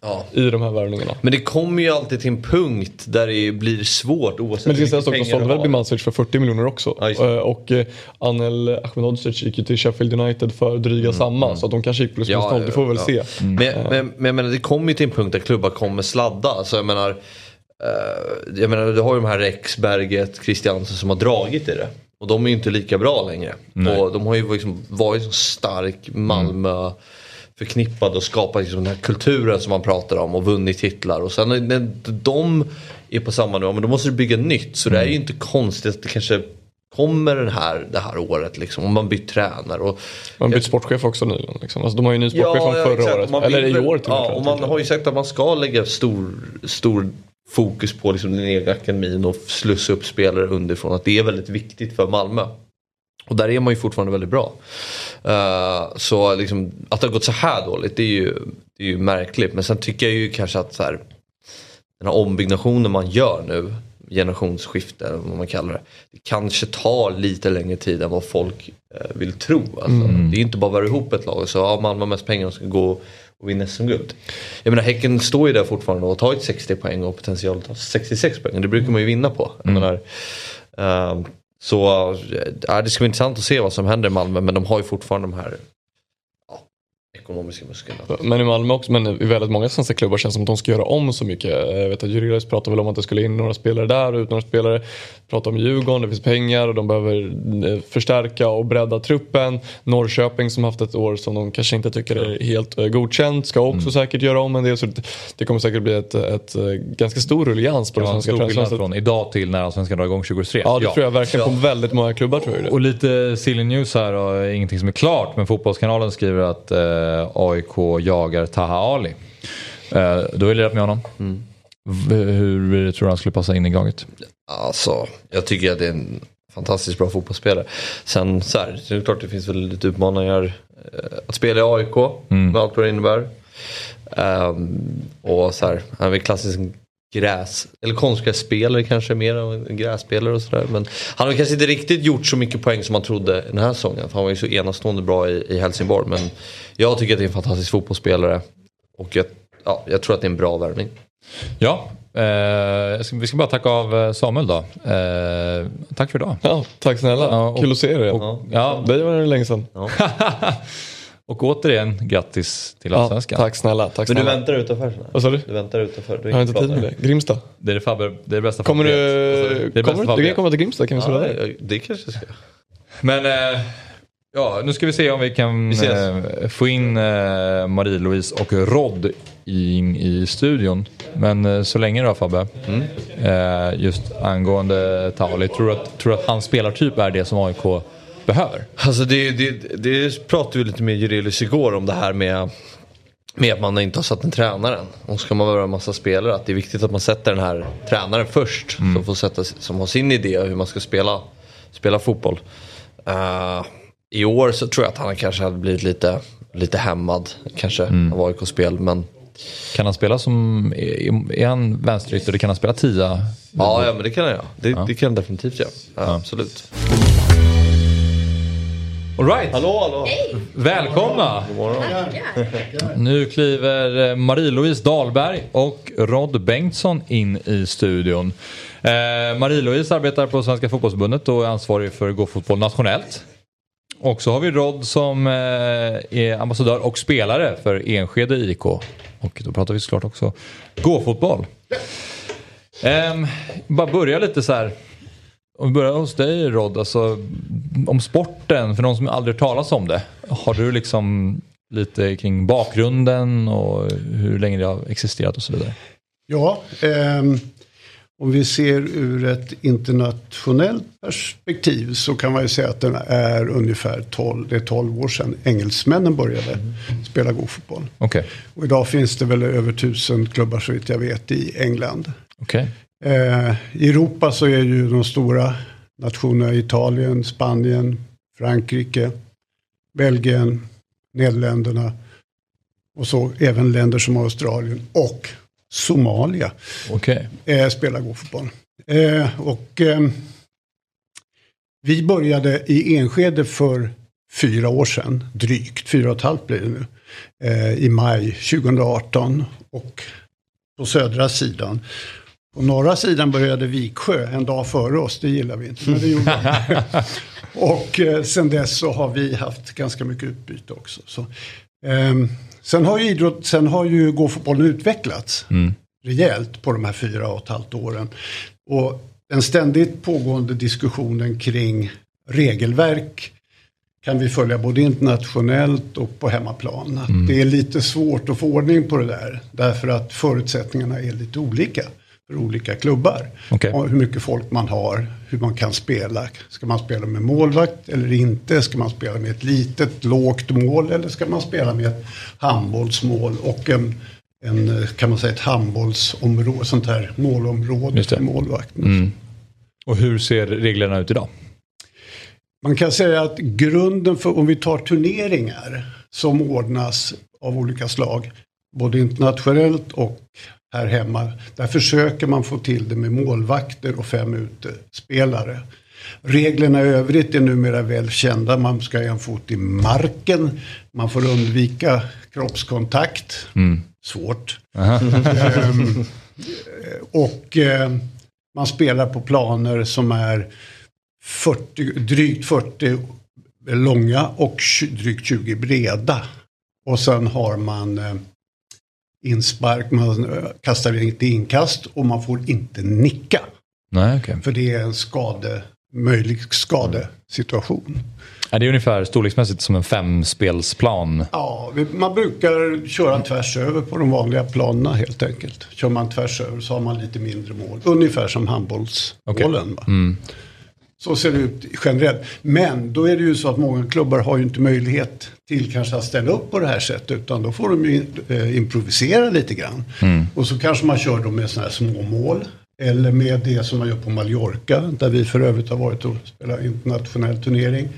ja. i de här värvningarna. Men det kommer ju alltid till en punkt där det blir svårt oavsett Men det ska sägas också, pengar sålde väl har. Birmancevic för 40 miljoner också. Eh, och eh, Anel Ahmedhodzic gick ju till Sheffield United för dryga samma. Så att de kanske gick plus minus Mm, noll, det får vi väl se. Men, men, men jag menar, det kommer ju till en punkt där klubbar kommer sladda. Alltså, jag menar, eh, jag menar, du har ju de här Rex, Berget, Christiansen som har dragit i det. Och de är ju inte lika bra längre. Och de har ju liksom varit så stark Malmö förknippade och skapat liksom den här kulturen som man pratar om och vunnit titlar. Och sen när de är på samma nivå, men då måste du bygga nytt. Så det är ju inte konstigt att det kanske kommer den här, det här året liksom. Om man byter tränare. Och Man bytt sportchef också nyligen. Liksom. Alltså, de har ju ny sportchef från förra exakt. året. Man Eller vill i år till Ja, och och man har ju sagt att man ska lägga stor, stor fokus på liksom den egna akademin och slussa upp spelare underifrån. Att det är väldigt viktigt för Malmö. Och där är man ju fortfarande väldigt bra. Eh, så liksom, att det har gått så här dåligt det är, ju, det är ju märkligt. Men sen tycker jag ju kanske att så här, den här ombyggnationen man gör nu, generationsskifte eller vad man kallar det. Det kanske tar lite längre tid än vad folk eh, vill tro. Alltså, Det är inte bara att vara ihop ett lag och så ja, Malmö har mest pengar och ska gå och vinna SM-guld. Jag menar Häcken står ju där fortfarande och har tagit 60 poäng och potential att ta 66 poäng. Det brukar man ju vinna på. Jag menar, ehm, så äh, det ska bli intressant att se vad som händer i Malmö men de har ju fortfarande de här ekonomiska musklerna. Men i Malmö också, men i väldigt många svenska klubbar känns det som att de ska göra om så mycket. Jag vet att Jurilius pratar väl om att det skulle in några spelare där och ut några spelare. Pratar om Djurgården, det finns pengar och de behöver eh, förstärka och bredda truppen. Norrköping som haft ett år som de kanske inte tycker är helt eh, godkänt ska också säkert göra om en del. Så det, det kommer säkert bli ett, ett, eh, ganska stor ruljans på Det det svenska transferfönstret. från idag till när Allsvenskan drar igång 2023. Ja det tror jag verkligen på väldigt många klubbar tror jag det. Och lite silly news här och ingenting som är klart men Fotbollskanalen skriver att eh, AIK jagar Taha Ali. Eh, du har ju lirat med honom. V- hur tror du han skulle passa in i laget? Alltså, jag tycker att det är en fantastiskt bra fotbollsspelare. Sen så här, det är klart det finns väl lite utmaningar eh, att spela i AIK med allt vad det innebär. Ehm, och så här, han är väl klassisk gräs, eller konstgrässpelare kanske mer än grässpelare och sådär. Men han har kanske inte riktigt gjort så mycket poäng som man trodde den här säsongen. Han var ju så enastående bra i, i Helsingborg. Men jag tycker att det är en fantastisk fotbollsspelare. Och jag, ja, jag tror att det är en bra värvning. Ja, eh, jag ska- vi ska bara tacka av eh, Samuel då. Eh, tack för idag. Ja, tack snälla. Ja, och- Kul att se er igen. Och, ja, Dig var det länge sedan. och återigen grattis till Ja, Allsvenskan. tack snälla. Tack Men du snälla. väntar utanför? Vad sa du? Du väntar utanför? Du är Jag har inte tid med det. Grimsta. Det är det, Fabbe, det, är det bästa Kommer du. Det är kommer, bästa du Fabbe kan komma till Grimsta kan vi Ja, det kanske ska. Men eh, ja, nu ska vi se om vi kan Vi eh, få in eh, Marie-Louise och Rod in i studion. Men eh, så länge då Fabbe, eh, just angående Tauli, tror du att, tror att hans spelartyp är det som AIK behöver? Alltså det, det, det pratade vi lite med Jurelius igår om det här med, med att man inte har satt en tränare än. Och ska man vara en massa spelare att det är viktigt att man sätter den här tränaren först. Som, får sätta, som har sin idé hur man ska spela, spela fotboll. Eh, I år så tror jag att han kanske hade blivit lite, lite hämmad kanske av AIK-spel. Men Kan han spela som, är, han vänsterytter, kan han spela tia? ja, ja men det kan han göra. Det, det kan han definitivt göra. Ja, Absolut. All right. Hallå hallå! Välkomna! Nu kliver eh, Marie-Louise Dahlberg och Rod Bengtsson in i studion. Eh, Marie-Louise arbetar på Svenska Fotbollförbundet och är ansvarig för Gå-fotboll nationellt. Och så har vi Rod som eh, är ambassadör och spelare för Enskede IK. Och då pratar vi såklart också gåfotboll. Um, bara börja lite så här. Om vi börjar hos dig Rod, alltså, om sporten, för de som aldrig hört talas om det. Har du liksom lite kring bakgrunden och hur länge det har existerat och så vidare? Ja, um om vi ser ur ett internationellt perspektiv så kan man ju säga att den är ungefär 12, det är 12 år sedan engelsmännen började spela god fotboll. Okej, Och idag finns det väl över tusen klubbar så vitt jag vet i England. okej. Eh, I Europa så är ju de stora nationerna Italien, Spanien, Frankrike, Belgien, Nederländerna Och så även länder som Australien och Somalia Okej. eh, spelar gåfotboll. Eh, och eh, vi började i Enskede för fyra år sedan, drygt, fyra och ett halvt blir det nu, eh, i maj 2018. Och på södra sidan. På norra sidan började Viksjö en dag före oss, det gillar vi inte, men det gjorde de. Och eh, sen dess så har vi haft ganska mycket utbyte också. Så, ehm, sen har ju idrott, sen har ju gåfotbollen utvecklats rejält på de här fyra och ett halvt åren. Och den ständigt pågående diskussionen kring regelverk kan vi följa både internationellt och på hemmaplan. Att Det är lite svårt att få ordning på det där. Därför att förutsättningarna är lite olika för olika klubbar. Och hur mycket folk man har, hur man kan spela. Ska man spela med målvakt eller inte? Ska man spela med ett litet, lågt mål eller ska man spela med ett handbollsmål och en, en kan man säga ett handbollsområde, sånt här målområde för målvakten. Mm. Och hur ser reglerna ut idag? Man kan säga att grunden för, om vi tar turneringar som ordnas av olika slag, både internationellt och här hemma, där försöker man få till det med målvakter och fem utespelare. Reglerna i övrigt är numera väl kända. Man ska ha en fot i marken. Man får undvika kroppskontakt. Svårt. Ehm, och eh, man spelar på planer som är 40, drygt 40 långa och drygt 20 breda. Och sen har man eh, inspark, man kastar inte inkast och man får inte nicka. Nej, okej. För det är en skade, möjlig skadesituation. Ja, det är ungefär storleksmässigt som en femspelsplan. Ja, man brukar köra tvärs över på de vanliga planerna helt enkelt. Kör man tvärs över så har man lite mindre mål. Ungefär som handbollsmålen. va? Så ser det ut generellt. Men då är det ju så att många klubbar har ju inte möjlighet till kanske att ställa upp på det här sättet. Utan då får de ju eh, improvisera lite grann. Och så kanske man kör dem med sådana här små mål. Eller med det som man gör på Mallorca. Där vi för övrigt har varit och spelat internationell turnering.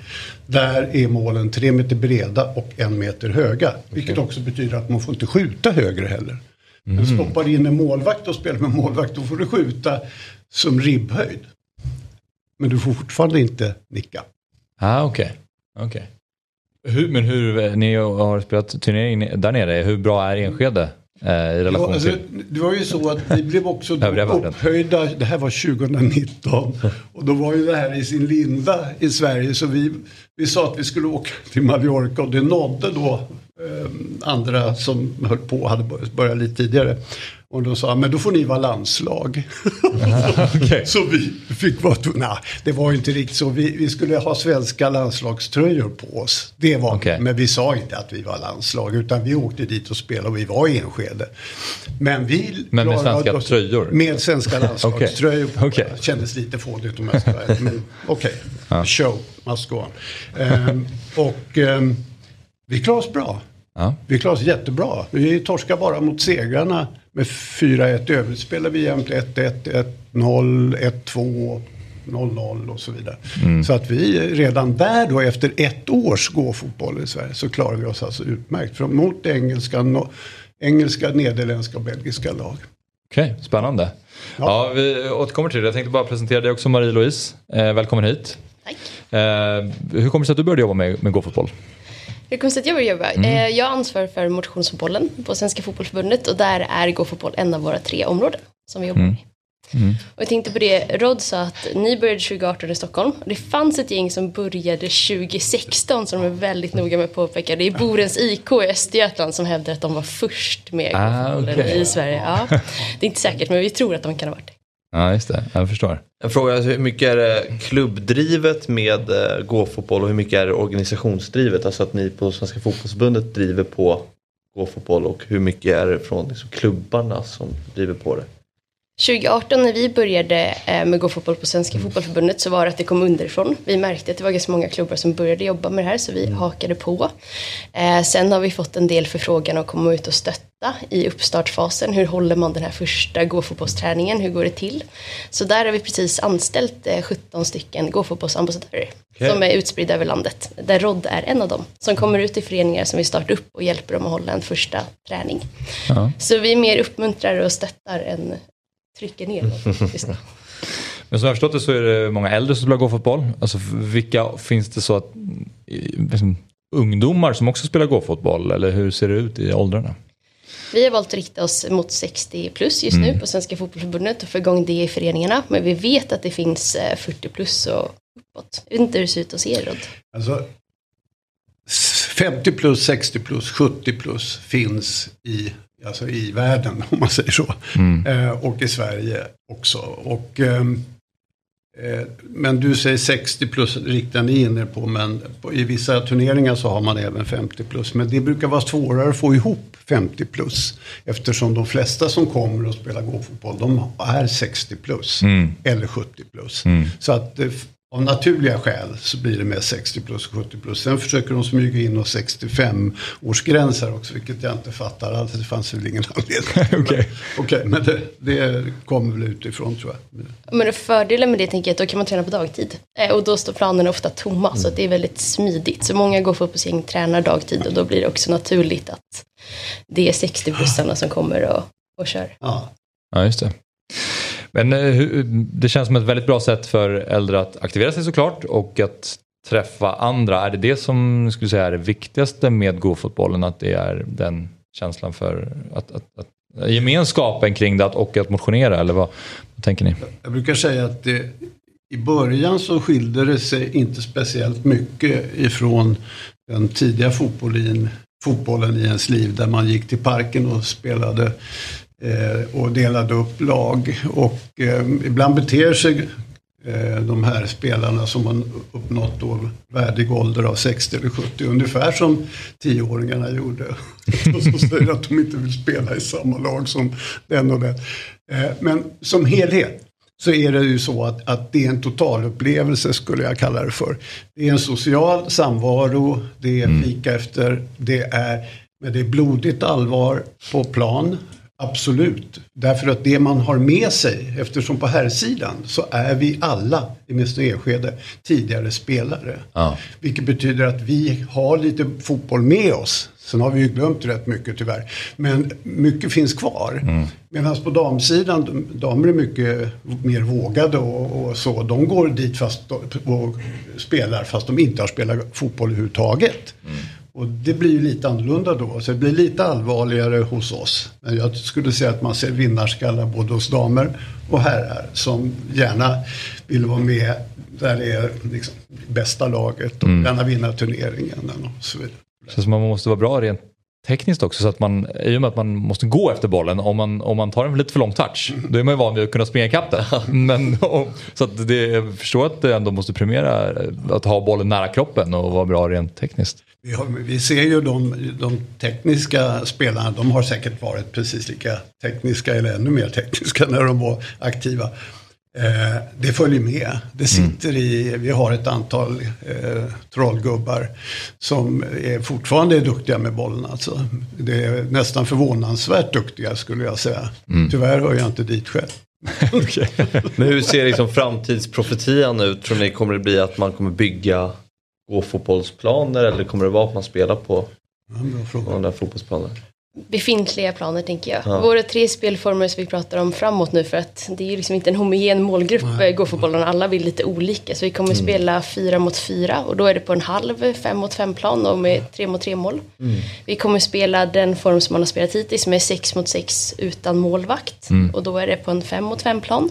Där är målen tre meter breda och en meter höga. Vilket också betyder att man får inte skjuta högre heller. Men stoppar in en målvakt och spelar med målvakt då får du skjuta som ribbhöjd. Men du får fortfarande inte nicka. Ah, okej. okej. Hur, men hur, ni har spelat turnering där nere, hur bra är Enskede eh, i relation Ja, alltså, till... det var ju så att vi blev också upphöjda, det här var 2019. Och då var ju det här i sin linda i Sverige. Så vi, vi sa att vi skulle åka till Mallorca och det nådde då eh, andra som höll på, hade bör- börjat lite tidigare. Och då sa men då får ni vara landslag. Så vi fick vara nej, det var inte riktigt så. Vi, vi skulle ha svenska landslagströjor på oss. Det var Okej. Men vi sa inte att vi var landslag, utan vi åkte dit och spelade och vi var i Enskede. Men vi... Men med svenska oss- tröjor? Med svenska landslagströjor på. Okej. Kändes lite fånigt om jag ska men Okej, show must go on. Ehm, och ehm, vi klarade oss bra. Ja. Vi klarade oss jättebra. Vi torskade bara mot segrarna med 4-1. I övrigt spelade vi jämt 1-1, 1-0, 1-2, 0-0 och så vidare. Så att vi redan där då efter ett års gåfotboll i Sverige så klarade vi oss alltså utmärkt. Från mot engelska, no, engelska, nederländska och belgiska lag. Okej, spännande. Ja. vi återkommer till det. Jag tänkte bara presentera dig också Marie-Louise. Eh, välkommen hit. Tack. Eh, hur kommer det sig att du började jobba med, med gåfotboll? Hur att jag började jobba? Eh, Jag ansvarar för motionsfotbollen på Svenska Fotbollförbundet och där är gåfotboll en av våra tre områden som vi jobbar med. Och jag tänkte på det, Rod sa att ni började 2018 i Stockholm. Det fanns ett gäng som började 2016 som de är väldigt noga med att påpeka. Det är Borens IK i Östergötland som hävdar att de var först med Ah, okej. i Sverige. Ja. Det är inte säkert men vi tror att de kan ha varit det. Ja, just det. Jag förstår. En fråga, alltså, hur mycket är det klubbdrivet med eh, gåfotboll och hur mycket är det organisationsdrivet? Alltså att ni på Svenska Fotbollsförbundet driver på gåfotboll och hur mycket är det från liksom, klubbarna som driver på det? 2018 när vi började eh, med gåfotboll på Svenska Fotbollförbundet så var det att det kom underifrån. Vi märkte att det var ganska många klubbar som började jobba med det här så vi hakade på. Eh, sen har vi fått en del förfrågan att komma ut och stötta i uppstartfasen. Hur håller man den här första gåfotbollsträningen? Hur går det till? Så där har vi precis anställt eh, 17 stycken gåfotbollsambassadörer Okej. som är utspridda över landet. Där Rod är en av dem som kommer ut i föreningar som vill starta upp och hjälper dem att hålla en första träning. Ja. Så vi mer uppmuntrar och stöttar än trycker ner. Men som jag har förstått det så är det många äldre som spelar gåfotboll. Alltså vilka finns det så att liksom, ungdomar som också spelar gåfotboll eller hur ser det ut i åldrarna? Vi har valt att rikta oss mot 60 plus just nu Mm. på Svenska Fotbollförbundet och få igång det i föreningarna. Men vi vet att det finns eh, 40 plus och uppåt. Jag vet inte hur det ser ut hos er Rod. Alltså, 50 plus, 60 plus, 70 plus finns i, alltså i världen om man säger så. Eh, och i Sverige också. Och, eh, men du säger 60 plus riktar ni in er på men i vissa turneringar så har man även 50 plus. Men det brukar vara svårare att få ihop 50 plus. Eftersom de flesta som kommer och spelar gåfotboll de är 60 plus. Mm. Eller 70 plus. Mm. Så att eh, av naturliga skäl så blir det mest 60 plus och 70 plus. Sen försöker de smyga in oss 65-årsgräns här också, vilket jag inte fattar alls. Det fanns väl ingen anledning. Okej. Okej, men det, det kommer väl utifrån tror jag. Men fördelen med det tänker jag att då kan man träna på dagtid. Eh, Och då står planerna ofta tomma så att det är väldigt smidigt. Så många går fotbollsgäng tränar dagtid och då blir det också naturligt att det är 60-plussarna som kommer och, och kör. Ja. Ja, just det. Men eh, det känns som ett väldigt bra sätt för äldre att aktivera sig såklart och att träffa andra. Är det det som skulle säga är det viktigaste med GoFotbollen? Att det är den känslan för att, att, att gemenskapen kring det och att motionera eller vad, vad tänker ni? Jag brukar säga att det, i början så skilde det sig inte speciellt mycket ifrån den tidiga fotbollen, fotbollen i ens liv där man gick till parken och spelade och delade upp lag. Och eh, ibland beter sig eh, de här spelarna som har uppnått då värdig ålder av 60 eller 70 ungefär som tioåringarna gjorde. och så säger att de inte vill spela i samma lag som den och den. Eh, men som helhet så är det ju så att, att det är en totalupplevelse skulle jag kalla det för. Det är en social samvaro, det är fika efter, det är, men det är blodigt allvar på plan. Absolut, därför att det man har med sig, eftersom på här sidan så är vi alla, i åtminstone Enskede, tidigare spelare. Ja. Vilket betyder att vi har lite fotboll med oss. Sen har vi ju glömt rätt mycket tyvärr. Men mycket finns kvar. Medan på damsidan, damer är mycket mer vågade och, och så. De går dit fast och spelar fast de inte har spelat fotboll överhuvudtaget. Och det blir ju lite annorlunda då. Så det blir lite allvarligare hos oss. Men jag skulle säga att man ser vinnarskallar både hos damer och herrar som gärna vill vara med där det är liksom bästa laget och gärna vinna turneringen och så vidare. Så man måste vara bra rent tekniskt också så att man, i och med att man måste gå efter bollen, om man, om man tar en lite för lång touch, då är man ju van vid att kunna springa ikapp den. Men, och, så att det, jag förstår att det ändå måste premiera att ha bollen nära kroppen och vara bra rent tekniskt. Vi, har, vi ser ju de, de tekniska spelarna, de har säkert varit precis lika tekniska eller ännu mer tekniska när de var aktiva. Eh, det följer med. Det sitter i, vi har ett antal eh, trollgubbar som är fortfarande är duktiga med bollen. Alltså. Det är nästan förvånansvärt duktiga skulle jag säga. Tyvärr hör jag inte dit själv. Men hur ser liksom framtidsprofetian ut? Tror ni kommer det bli att man kommer bygga gå-fotbollsplaner eller kommer det vara att man spelar på Ja, de där fotbollsplanerna? Befintliga planer tänker jag. Ja. Våra tre spelformer som vi pratar om framåt nu för att det är ju liksom inte en homogen målgrupp Nej. går fotbollen. Alla vill lite olika. Så vi kommer Mm. spela fyra mot fyra och då är det på en halv fem mot fem plan och med tre mot tre mål. Mm. Vi kommer spela den form som man har spelat hittills med sex mot sex utan målvakt. Och då är det på en fem mot fem plan.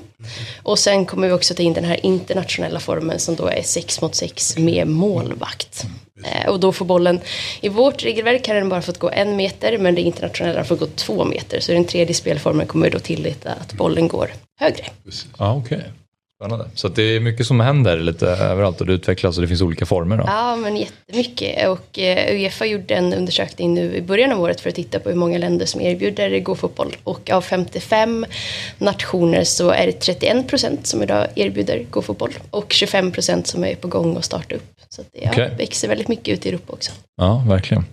Och sen kommer vi också ta in den här internationella formen som då är sex mot sex med målvakt. Eh, Och då får bollen, i vårt regelverk har den bara fått gå en meter men det internationella får gå två meter. Så den tredje spelformen kommer då tillåta att bollen går högre. Ja, okej. Spännande. Så att det är mycket som händer lite överallt och det utvecklas och det finns olika former. Då. Ja, men jättemycket. Och eh, Uefa gjorde en undersökning nu i början av året för att titta på hur många länder som erbjuder gå-fotboll. Och av 55 nationer så är det 31 procent som idag erbjuder gå-fotboll. Och 25 procent som är på gång att starta upp. Så att det Okej. växer väldigt mycket ut i Europa också. Ja, verkligen.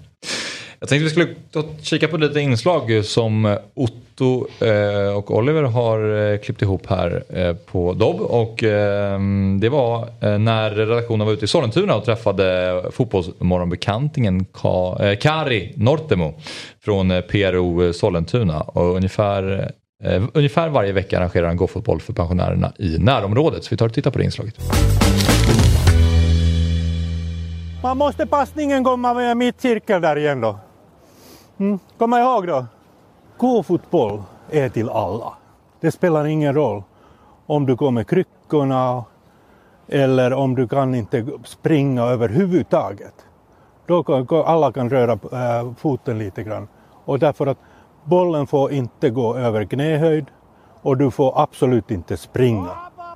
Jag tänkte vi skulle ta, kika på lite inslag som Otto eh, och Oliver har eh, klippt ihop här eh, på Dobb. Och eh, det var eh, när redaktionen var ute i Sollentuna och träffade fotbollsmorgonbekantingen Ka, eh, Kari Nortemo från eh, PRO Sollentuna. Och ungefär, eh, ungefär varje vecka arrangerar han gåfotboll för pensionärerna i närområdet. Så vi tar och tittar på det inslaget. Man måste passningen komma med mittcirkel där igen då. Mm. Kom ihåg då. K-fotboll är till alla. Det spelar ingen roll om du går med kryckorna eller om du kan inte springa överhuvudtaget. Då kan alla kan röra äh, foten lite grann. Och därför att bollen får inte gå över knähöjd och du får absolut inte springa.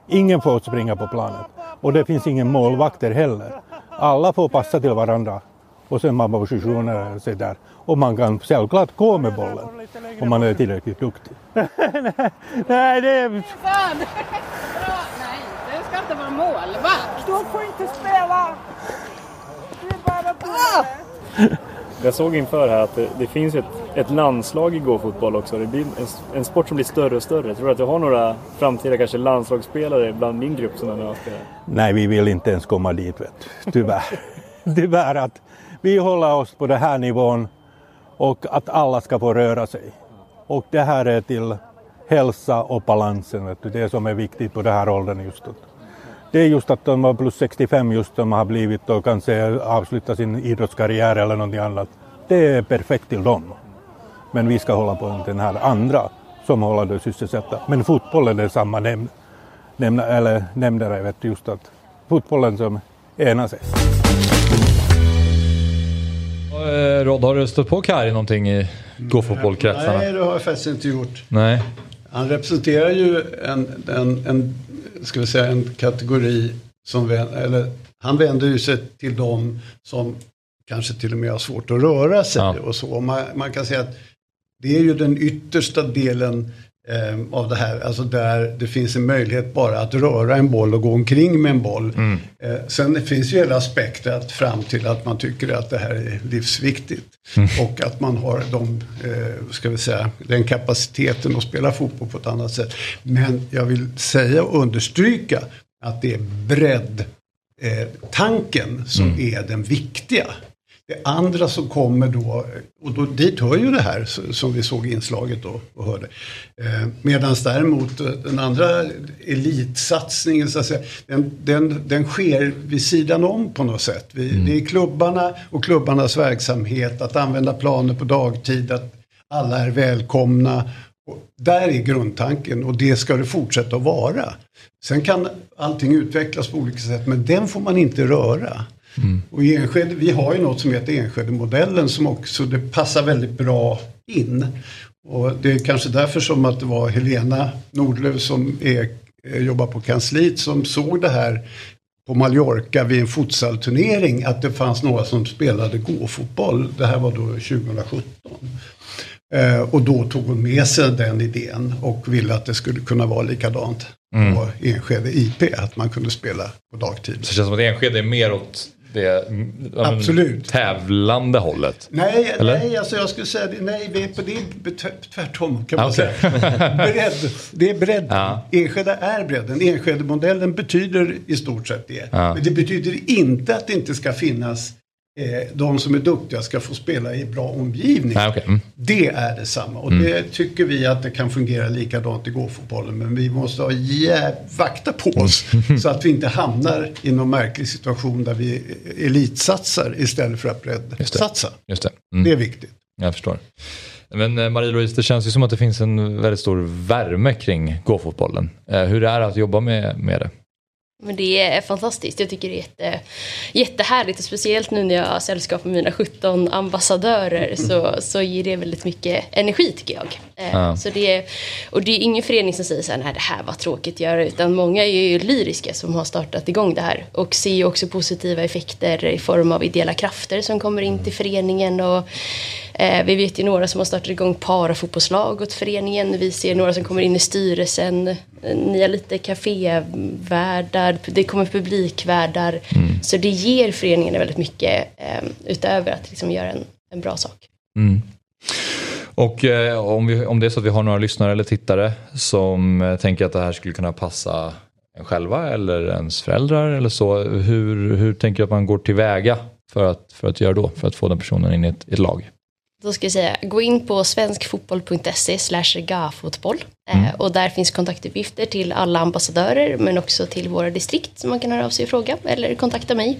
Ingen får springa på planet Och det finns ingen målvakter heller. Alla får passa till varandra och sen man positionerar sig där. Och man kan självklart gå med bollen om man är tillräckligt duktig. Nej, det är... Fan! Nej, det ska inte vara målvakt. Du får inte spela! Du är bara på Jag såg inför här att det, det finns ett, ett landslag i gåfotboll också. Det blir en, en, sport som blir större och större. Tror du att du har några framtida kanske landslagsspelare bland din grupp som är spelar? Nej, vi vill inte ens komma dit, vet du. tyvärr. tyvärr att vi håller oss på den här nivån och att alla ska få röra sig. Och det här är till hälsa och balansen, vet du, det som är viktigt på den här åldern just. Det är just att de var plus 65 just som har blivit och kanske avslutat sin idrottskarriär eller någonting annat. Det är perfekt till dem. Men vi ska hålla på den här andra som håller det sysselsatta. Men fotbollen är samma nämn, nämn, eller nämnare, vet just att fotbollen som enar sig. Eh, Rod, har du stött på Kari någonting i gåfotbollkretsarna? Nej, det har jag faktiskt inte gjort. Nej. Han representerar ju en, en, en, ska vi säga, en kategori som eller han vänder ju sig till dem som kanske till och med har svårt att röra sig ja. och så. Man, man, kan säga att det är ju den yttersta delen av det här, alltså där det finns en möjlighet bara att röra en boll och gå omkring med en boll. Mm. Eh, sen finns ju hela spektrat fram till att man tycker att det här är livsviktigt. Mm. Och att man har de, eh, ska vi säga, den kapaciteten att spela fotboll på ett annat sätt. Men jag vill säga och understryka att det är bredd eh, tanken som mm. är den viktiga. Det andra som kommer då, och då, dit hör ju det här som vi såg i inslaget då och hörde. Eh, Medan däremot eh, den andra elitsatsningen, så att säga, den, den, den sker vid sidan om på något sätt. Vi, mm. Det är klubbarna och klubbarnas verksamhet, att använda planer på dagtid, att alla är välkomna. Och där är grundtanken och det ska det fortsätta att vara. Sen kan allting utvecklas på olika sätt men den får man inte röra. Mm. Och i Enskede, vi har ju något som heter Enskede-modellen som också det passar väldigt bra in. Och det är kanske därför som att det var Helena Nordlöf som är, eh, jobbar på kansliet som såg det här på Mallorca vid en futsalturnering att det fanns några som spelade gåfotboll. Det här var då 2017. Eh, och då tog hon med sig den idén och ville att det skulle kunna vara likadant mm. på Enskede IP. Att man kunde spela på dagtid. Så det känns som att Enskede är mer åt det Absolut. tävlande hållet? Nej, nej alltså jag skulle säga det, nej, vi är på det tvärtom kan man okay. säga. bredd, det är bredd. Ja. Enskede är bredden. Enskede-modellen betyder i stort sett det. Ja. Men det betyder inte att det inte ska finnas eh, de som är duktiga ska få spela i bra omgivning. Ah, okay. mm. Det är detsamma och mm. det tycker vi att det kan fungera likadant i gåfotbollen. Men vi måste ha jäv, vakta på oss mm. så att vi inte hamnar i någon märklig situation där vi elitsatsar istället för att breddsatsa. Det. Just det. Mm. det är viktigt. Jag förstår. Men eh, Marie-Louise, det känns ju som att det finns en väldigt stor värme kring gåfotbollen. Eh, hur är det att jobba med, med det? Men det är fantastiskt. Jag tycker det är jätte, jättehärligt och speciellt nu när jag har sällskap med mina 17 ambassadörer så, så ger det väldigt mycket energi tycker jag. Eh, ja. Så det är, och det är ingen förening som säger så här, nej det här var tråkigt att göra utan många är ju lyriska som har startat igång det här och ser ju också positiva effekter i form av ideella krafter som kommer in till föreningen och vi vet ju några som har startat igång parafotbollslag åt föreningen. Vi ser några som kommer in i styrelsen. Ni har lite kafévärdar, det kommer publikvärdar. Mm. Så det ger föreningen väldigt mycket eh, utöver att liksom göra en, en bra sak. Mm. Och eh, om, vi, om det är så att vi har några lyssnare eller tittare som eh, tänker att det här skulle kunna passa en själva eller ens föräldrar eller så. Hur, hur tänker du att man går tillväga för att, för att göra då? För att få den personen in i ett, i ett lag? Då ska jag säga, gå in på svenskfotboll.se slash gafotboll. Mm. Eh, och där finns kontaktuppgifter till alla ambassadörer men också till våra distrikt som man kan höra av sig och fråga eller kontakta mig.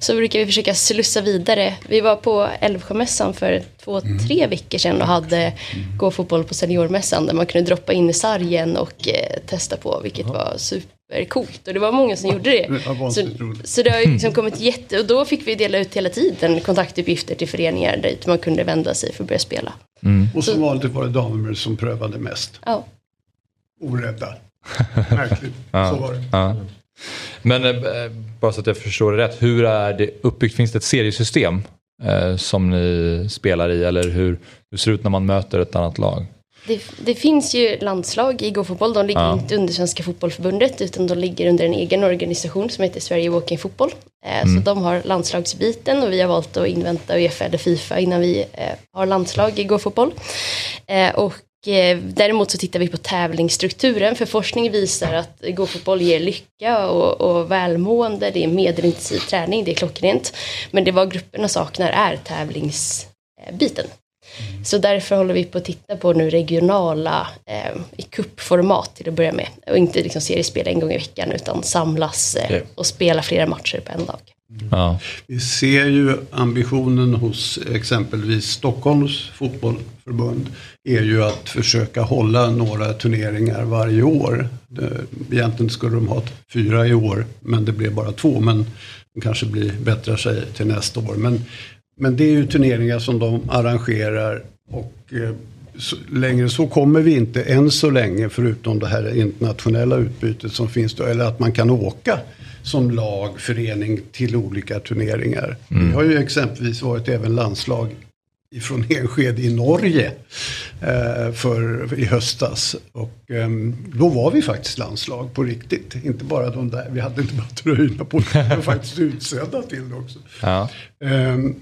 Så brukar vi försöka slussa vidare. Vi var på Älvsjömässan för två, tre veckor sedan och hade gå fotboll på seniormässan där man kunde droppa in i sargen och eh, testa på vilket var supercoolt och det var många som gjorde det. Det Så, så det har liksom kommit jätte... Och då fick vi dela ut hela tiden kontaktuppgifter till föreningar dit man kunde vända sig för att börja spela. Och som vanligt var det damer som prövade mest. Ja. Orädda. Märkligt. Ja, Så var det. ja. Men eh, bara så att jag förstår det rätt, hur är det uppbyggt? Finns det ett seriesystem eh, som ni spelar i eller hur, hur ser det ut när man möter ett annat lag? Det, det finns ju landslag i GoFotboll. De ligger Ja. inte under Svenska Fotbollförbundet utan de ligger under en egen organisation som heter Sverige Walking Fotboll. Eh, Mm. Så de har landslagsbiten och vi har valt att invänta Uefa eller Fifa innan vi eh, har landslag i GoFotboll. Eh, och eh, däremot så tittar vi på tävlingsstrukturen för forskning visar att GoFotboll ger lycka och, och välmående. Det är medelintensiv träning, det är klockrent. Men det vad grupperna saknar är tävlingsbiten. Så därför håller vi på att titta på nu regionala eh, i kuppformat till att börja med. Och inte liksom seriespela en gång i veckan utan samlas eh, och spela flera matcher på en dag. Ja. Vi ser ju ambitionen hos exempelvis Stockholms fotbollförbund är ju att försöka hålla några turneringar varje år. Egentligen skulle de ha fyra i år men det blev bara två. Men de kanske blir bättre sig till nästa år. Men, men det är ju turneringar som de arrangerar och eh, så, längre så kommer vi inte än så länge förutom det här internationella utbytet som finns då, eller att man kan åka som lag, förening till olika turneringar. Vi har ju exempelvis varit även landslag ifrån Enskede i Norge eh, för, i höstas. Och ehm, då var vi faktiskt landslag på riktigt. Inte bara de där, vi hade inte bara tröjorna på, vi var faktiskt utsedda till det också. Ja. Ehm,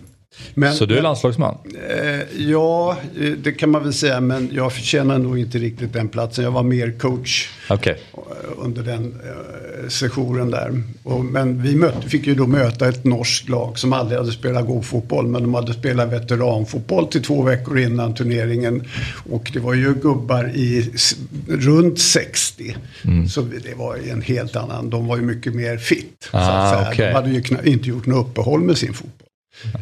men, så du är landslagsman? Eh, ja, eh, det kan man väl säga, men jag förtjänar nog inte riktigt den platsen. Jag var mer coach Okej. eh, under den eh, sessionen där. Och, men vi mötte, fick ju då möta ett norskt lag som aldrig hade spelat god fotboll men de hade spelat veteranfotboll till två veckor innan turneringen. Och det var ju gubbar i runt 60. Så det var ju en helt annan, de var ju mycket mer fit. så Ah, att säga. okej. De hade ju inte gjort något uppehåll med sin fotboll.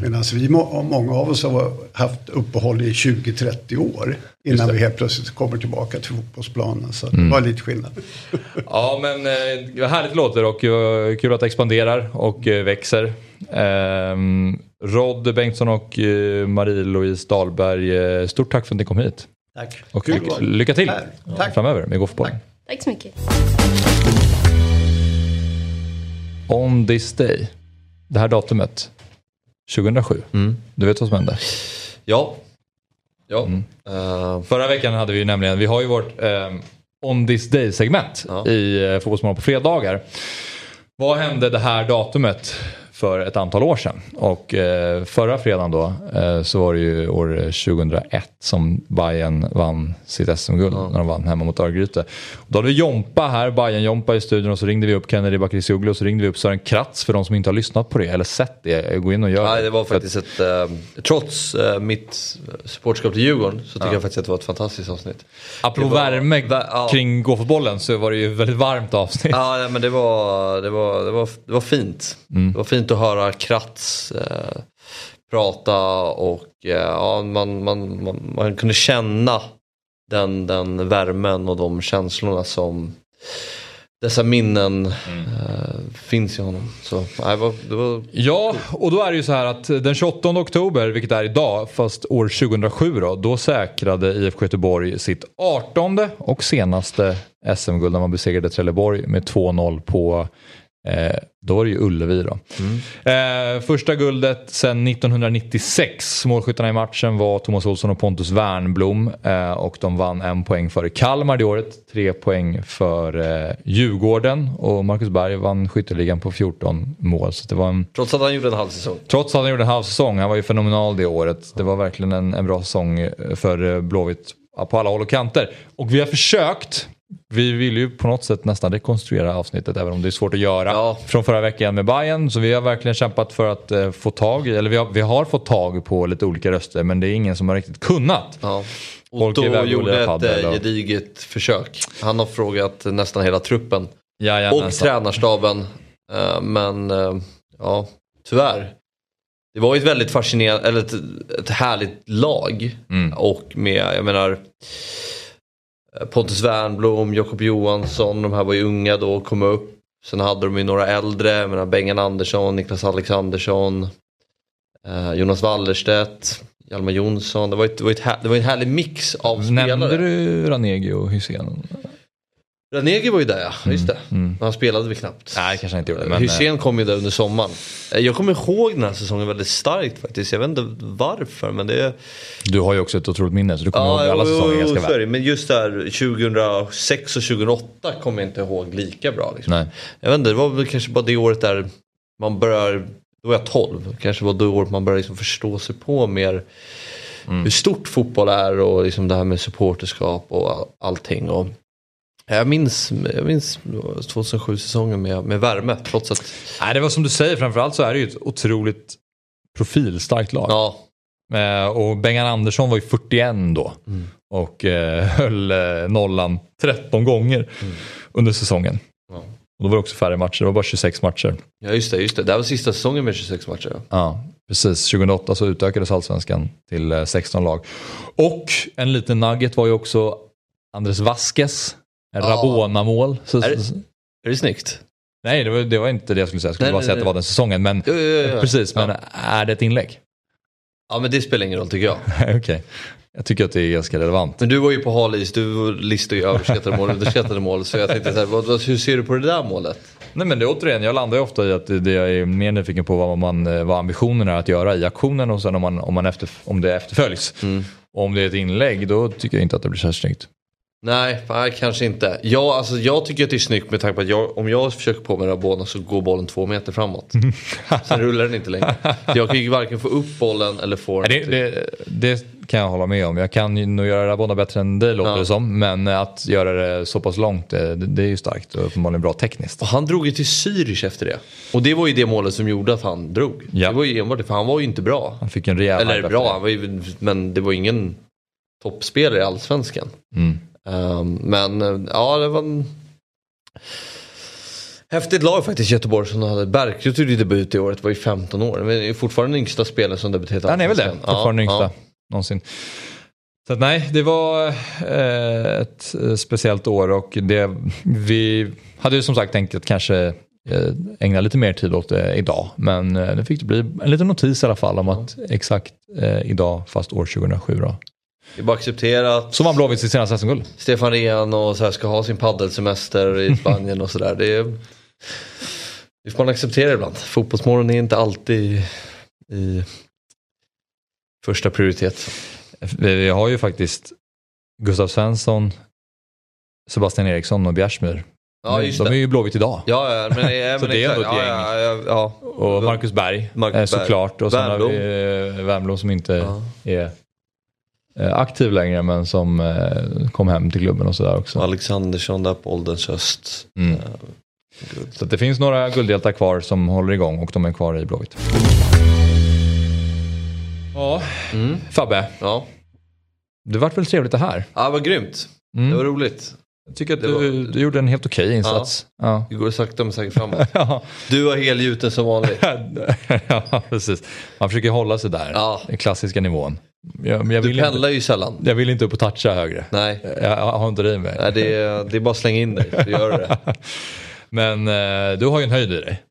Medan vi, må- många av oss har haft uppehåll i 20-30 år innan vi helt plötsligt kommer tillbaka till fotbollsplanen. Så Mm. det var lite skillnad. Ja men eh, vad härligt låter och eh, kul att det expanderar och eh, växer. Ehm, Rod Bengtsson och eh, Marie-Louise Dahlberg, eh, stort tack för att ni kom hit. Tack. Och Kul lycka, till. Tack. framöver med golfbollen. Tack så mycket. On this day, det här datumet, 2007. Du vet vad som hände? Ja. Ja. Mm. Eh, Förra veckan hade vi ju nämligen, vi har ju vårt eh, On this day segment i eh, Fotbollsmorgon på fredagar. Vad hände det här datumet för ett antal år sedan? Och eh, förra fredagen då eh, så var det ju år 2001 som Bayern vann sitt SM-guld när de vann hemma mot Örgryte. Då hade vi Jompa här, Bayern Jompa i studion och så ringde vi upp Kennedy Bakircioglu och så ringde vi upp Sören Kratz för de som inte har lyssnat på det eller sett det. Gå in och gör Nej, det var faktiskt ett, eh, trots eh, mitt supporterskap till Djurgården så tycker Ja. jag faktiskt att det var ett fantastiskt avsnitt. Apropå Det var- värme va- ja. kring gåfotbollen så var det ju ett väldigt varmt avsnitt. Ja, men det var, det var, det var, det var fint. Mm. Det var fint att höra Kratz eh, prata och eh, ja, man, man, man, man kunde känna den, den värmen och de känslorna som dessa minnen eh, finns i honom. Så det var, det var Ja, och då är det ju så här att den 28 oktober, vilket är idag, fast år 2007 då, då säkrade IFK Göteborg sitt 18 och senaste SM-guld när man besegrade Trelleborg med 2-0 på Eh, då var det ju Ullevi då. Eh, första guldet sedan 1996. Målskyttarna i matchen var Thomas Olsson och Pontus Wernblom. Eh, och de vann en poäng före Kalmar det året. Tre poäng för eh, Djurgården. Och Marcus Berg vann skytteligan på 14 mål. Så det var en... Trots att han gjorde en halv säsong. Trots att han gjorde en halv säsong. Han var ju fenomenal det året. Det var verkligen en, en bra säsong eh, för eh, Blåvitt på alla håll och kanter. Och vi har försökt vi vill ju på något sätt nästan rekonstruera avsnittet även om det är svårt att göra från förra veckan med Bayern Så vi har verkligen kämpat för att eh, få tag i, eller vi har, vi har fått tag på lite olika röster men det är ingen som har riktigt kunnat. Ja. Otto gjorde ett eh, och- gediget försök. Han har frågat nästan hela truppen. och Jajamensan. tränarstaben. Eh, Men eh, ja, tyvärr. Det var ju ett väldigt fascinerande, eller ett, ett härligt lag. Mm. Och med, jag menar Pontus Wernbloom, Jakob Johansson, de här var ju unga då och kom upp. Sen hade de ju några äldre, menar Bengan Andersson, Niklas Alexandersson, eh, Jonas Wallerstedt, Hjalmar Jonsson. Det var, ett, det, var ett, här- det var en härlig mix av spelare. Nämnde du Ranegi och Hysén? Ranegi var ju där ja, just det. Mm. Han spelade väl knappt. Nej, kanske inte gjorde. Men, Hysén kom ju där under sommaren. Eh, Jag kommer ihåg den här säsongen väldigt starkt faktiskt. Jag vet inte varför men det... Du har ju också ett otroligt minne så du kommer ihåg alla säsonger ganska väl. det. Men just där 2006 och 2008 kommer jag inte ihåg lika bra. Liksom. Nej. Jag vet inte, det var väl kanske bara det året där man börjar, då var jag 12, kanske var det året man börjar liksom förstå sig på mer Mm. hur stort fotboll är och liksom det här med supporterskap och all- allting. Och jag minns, jag minns 2007-säsongen med, med värme trots att... Nej, det var som du säger, framförallt så är det ju ett otroligt profilstarkt lag. Ja. Eh, och Bengan Andersson var ju 41 då. Mm. Och eh, höll eh, nollan 13 gånger under säsongen. Ja. Och då var det också färre matcher, det var bara 26 matcher. Ja just det, just det. Det här var sista säsongen med 26 matcher. Ja. Ja, precis. 2008 så utökades allsvenskan till eh, 16 lag. Och en liten nugget var ju också Andres Vasquez. Rabona-mål. Så- Är, det- är det snyggt? Nej, det var, det var inte det jag skulle säga. Jag skulle Nej, bara nej, säga att det nej. var den säsongen. Men, Jo, jo, jo. Precis, men Ja. är det ett inlägg? Ja men det spelar ingen roll tycker jag. Okej. Jag tycker att det är ganska relevant. Men du var ju på hal is, du listade ju överskattade mål och underskattade mål. Så jag tänkte så här, vad, hur ser du på det där målet? Nej men det återigen, jag landar ju ofta i att det, det jag är mer nyfiken på vad, man, vad ambitionen är att göra i aktionen och sen om, man, om, man efter, om det efterföljs. Mm. Och om det är ett inlägg då tycker jag inte att det blir så här snyggt. Nej, nej, kanske inte. Jag, alltså, jag tycker att det är snyggt med tanke på att jag, om jag försöker på med Rabona så går bollen två meter framåt. Sen rullar den inte längre. Jag kan ju varken få upp bollen eller få den. Det, det, det kan jag hålla med om. Jag kan ju nog göra Rabona bättre än dig låter Ja. det som. Men att göra det så pass långt det, det är ju starkt och uppenbarligen bra tekniskt. Och han drog ju till Zürich efter det. Och det var ju det målet som gjorde att han drog. Ja. Det var ju enbart det, för han var ju inte bra. Han fick en rejäl Eller bra, han var ju, men det var ingen toppspelare i allsvenskan. Mm. Ehm, men eh, ja, det var en häftigt lag faktiskt Göteborg som hade. Bergkrut gjorde debut i året, var ju 15 år. Men är fortfarande den yngsta spelaren som debuterat Han är väl det, fortfarande Ja, yngsta någonsin. Så att nej, det var eh, ett eh, speciellt år och det, vi hade ju som sagt tänkt att kanske eh, ägna lite mer tid åt det idag. Men det fick det bli en liten notis i alla fall om att exakt eh, idag fast år 2007 då. Det är bara accepterat. Så man Blåvitt sitt senaste SM-guld. Stefan Rehn och så här ska ha sin paddelsemester i Spanien och sådär. Det, är- det får man acceptera ibland. Fotbollsmålen är inte alltid i första prioritet. Vi har ju faktiskt Gustav Svensson, Sebastian Eriksson och Bjärsmyr. Ja, De- just de det. är ju Blåvitt idag. Ja, ja men, ja, Så men det är ändå ett ja, gäng. ja, ja, Och Marcus Berg Marcus eh, såklart. Och sen har Wernbloom. vi eh, Wernbloom som inte är eh, aktiv längre men som eh, kom hem till klubben och sådär också. Alexandersson där på ålderns höst. Mm. Så att det finns några guldhjältar kvar som håller igång och de är kvar i Blåvitt. Ja, Fabbe. Ja. Det vart väl trevligt det här? Ja, vad grymt. Mm. Det var roligt. Jag tycker att Det du, var- du gjorde en helt okej insats. Ja. Det går sakta men säkert framåt. Ja. Du var helgjuten som vanligt. ja, precis. Man försöker hålla sig där, Ja. den klassiska nivån. Jag, jag Du pendlar inte, ju sällan. jag vill inte upp och toucha högre. Nej. Jag, jag har inte det i mig. Nej, det är, det är bara att slänga in dig. Du gör det. Men eh, du har ju en höjd i dig.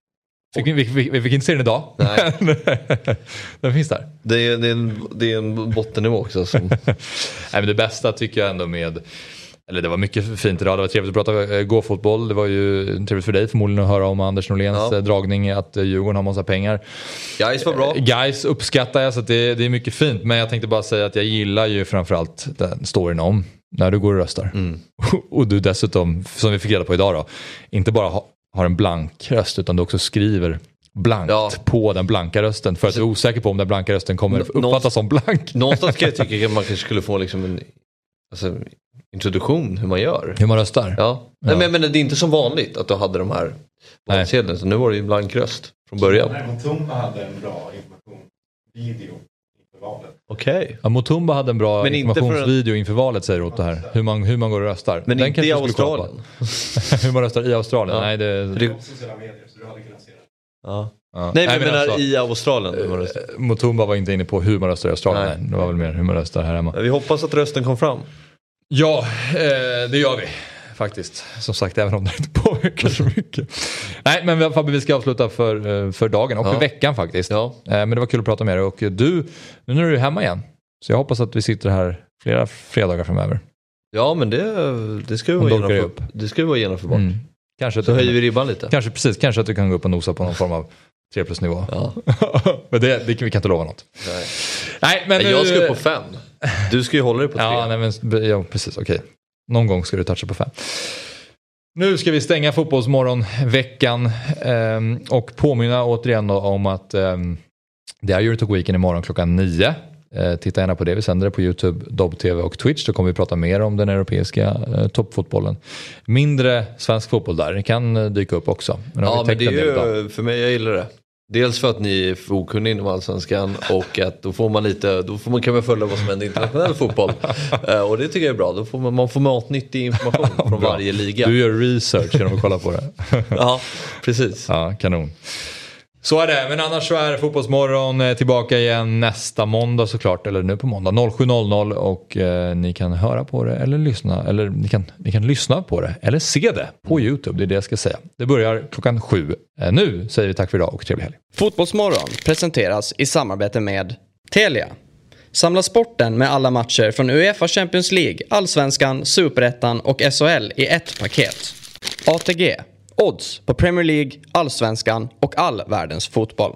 Fick, vi, vi, vi fick inte se den idag. Nej. den finns där. Det är, det är, en, det är en bottennivå också. Som... Nej, men det bästa tycker jag ändå med eller det var mycket fint idag. Det var trevligt att prata eh, gå-fotboll. Det var ju trevligt för dig förmodligen att höra om Anders Norléns Ja. eh, dragning att eh, Djurgården har massa pengar. Gais var bra. Gais uppskattar jag så att det, det är mycket fint. Men jag tänkte bara säga att jag gillar ju framförallt den storyn om när du går och röstar. Mm. Och du dessutom, som vi fick reda på idag då, inte bara ha, har en blank röst utan du också skriver blankt på den blanka rösten för att du är osäker på om den blanka rösten kommer uppfattas som blank. Någonstans kan jag tycka att man kanske skulle få liksom en alltså, introduktion hur man gör. Hur man röstar? Ja. Nej, men, men det är inte som vanligt att du hade de här valsedlarna. Så nu var det ju en blank röst från början. Tumba hade en bra information. Video inför valet. Okej. Ja, Motumba hade en bra Men inte informationsvideo inför valet säger Otto här. Hur man, hur man går och röstar. Men inte kanske i jag. Australien. hur man röstar i Australien? Ja. Nej, det... Det- Sociala medier, så du hade kunnat se det. Ja. Ja. Nej, men, men alltså, i Australien. Motumba var inte inne på hur man röstar i Australien. Nej. Det var väl mer hur man röstar här hemma. Vi hoppas att rösten kom fram. Ja, eh, det gör vi faktiskt. Som sagt, även om det inte påverkar så mycket. Nej, men Fabbe, vi ska avsluta för, eh, för dagen och Ja. för veckan faktiskt. Eh, Men det var kul att prata med dig och du, nu är du hemma igen. Så jag hoppas att vi sitter här flera fredagar framöver. Ja, men det, det ska vi vara genomför, det ska vi vara genomförbart. Mm. Kanske Så höjer vi ribban lite. Kanske precis, kanske att du kan gå upp och nosa på någon form av 3 plus nivå. men det, det, kan- vi kan inte lova något. Nej. Nej, men jag ska upp på fem. Du ska ju hålla dig på tre. Ja, nej, men, ja precis, okej. Någon gång ska du toucha på fem. Nu ska vi stänga Fotbollsmorgon-veckan ehm, och påminna återigen om att ehm, det är Eurotalk Weekend imorgon klockan nio. Eh, titta gärna på det, vi sänder det på YouTube, Dobb-TV och Twitch. Då kommer vi prata mer om den europeiska eh, toppfotbollen. Mindre svensk fotboll där, det kan eh, dyka upp också. Men Ja, men det är ju, för mig, jag gillar det. Dels för att ni är för okunniga inom allsvenskan och att då får man lite, då får man, kan man följa vad som händer i internationell fotboll. Eh, och det tycker jag är bra, då får man, man får matnyttig information från varje liga. Du gör research genom att kolla på det. ja, precis. Ja, kanon. Så är det, men annars så är Fotbollsmorgon eh, tillbaka igen nästa måndag såklart, eller nu på måndag 07.00 och eh, ni kan höra på det eller lyssna, eller ni kan, ni kan lyssna på det eller se det på YouTube, det är det jag ska säga. Det börjar klockan sju. Eh, nu säger vi tack för idag och trevlig helg. Fotbollsmorgon presenteras i samarbete med Telia. Samla sporten med alla matcher från Uefa Champions League, Allsvenskan, Superettan och SHL i ett paket. ATG. Odds på Premier League, Allsvenskan och all världens fotboll.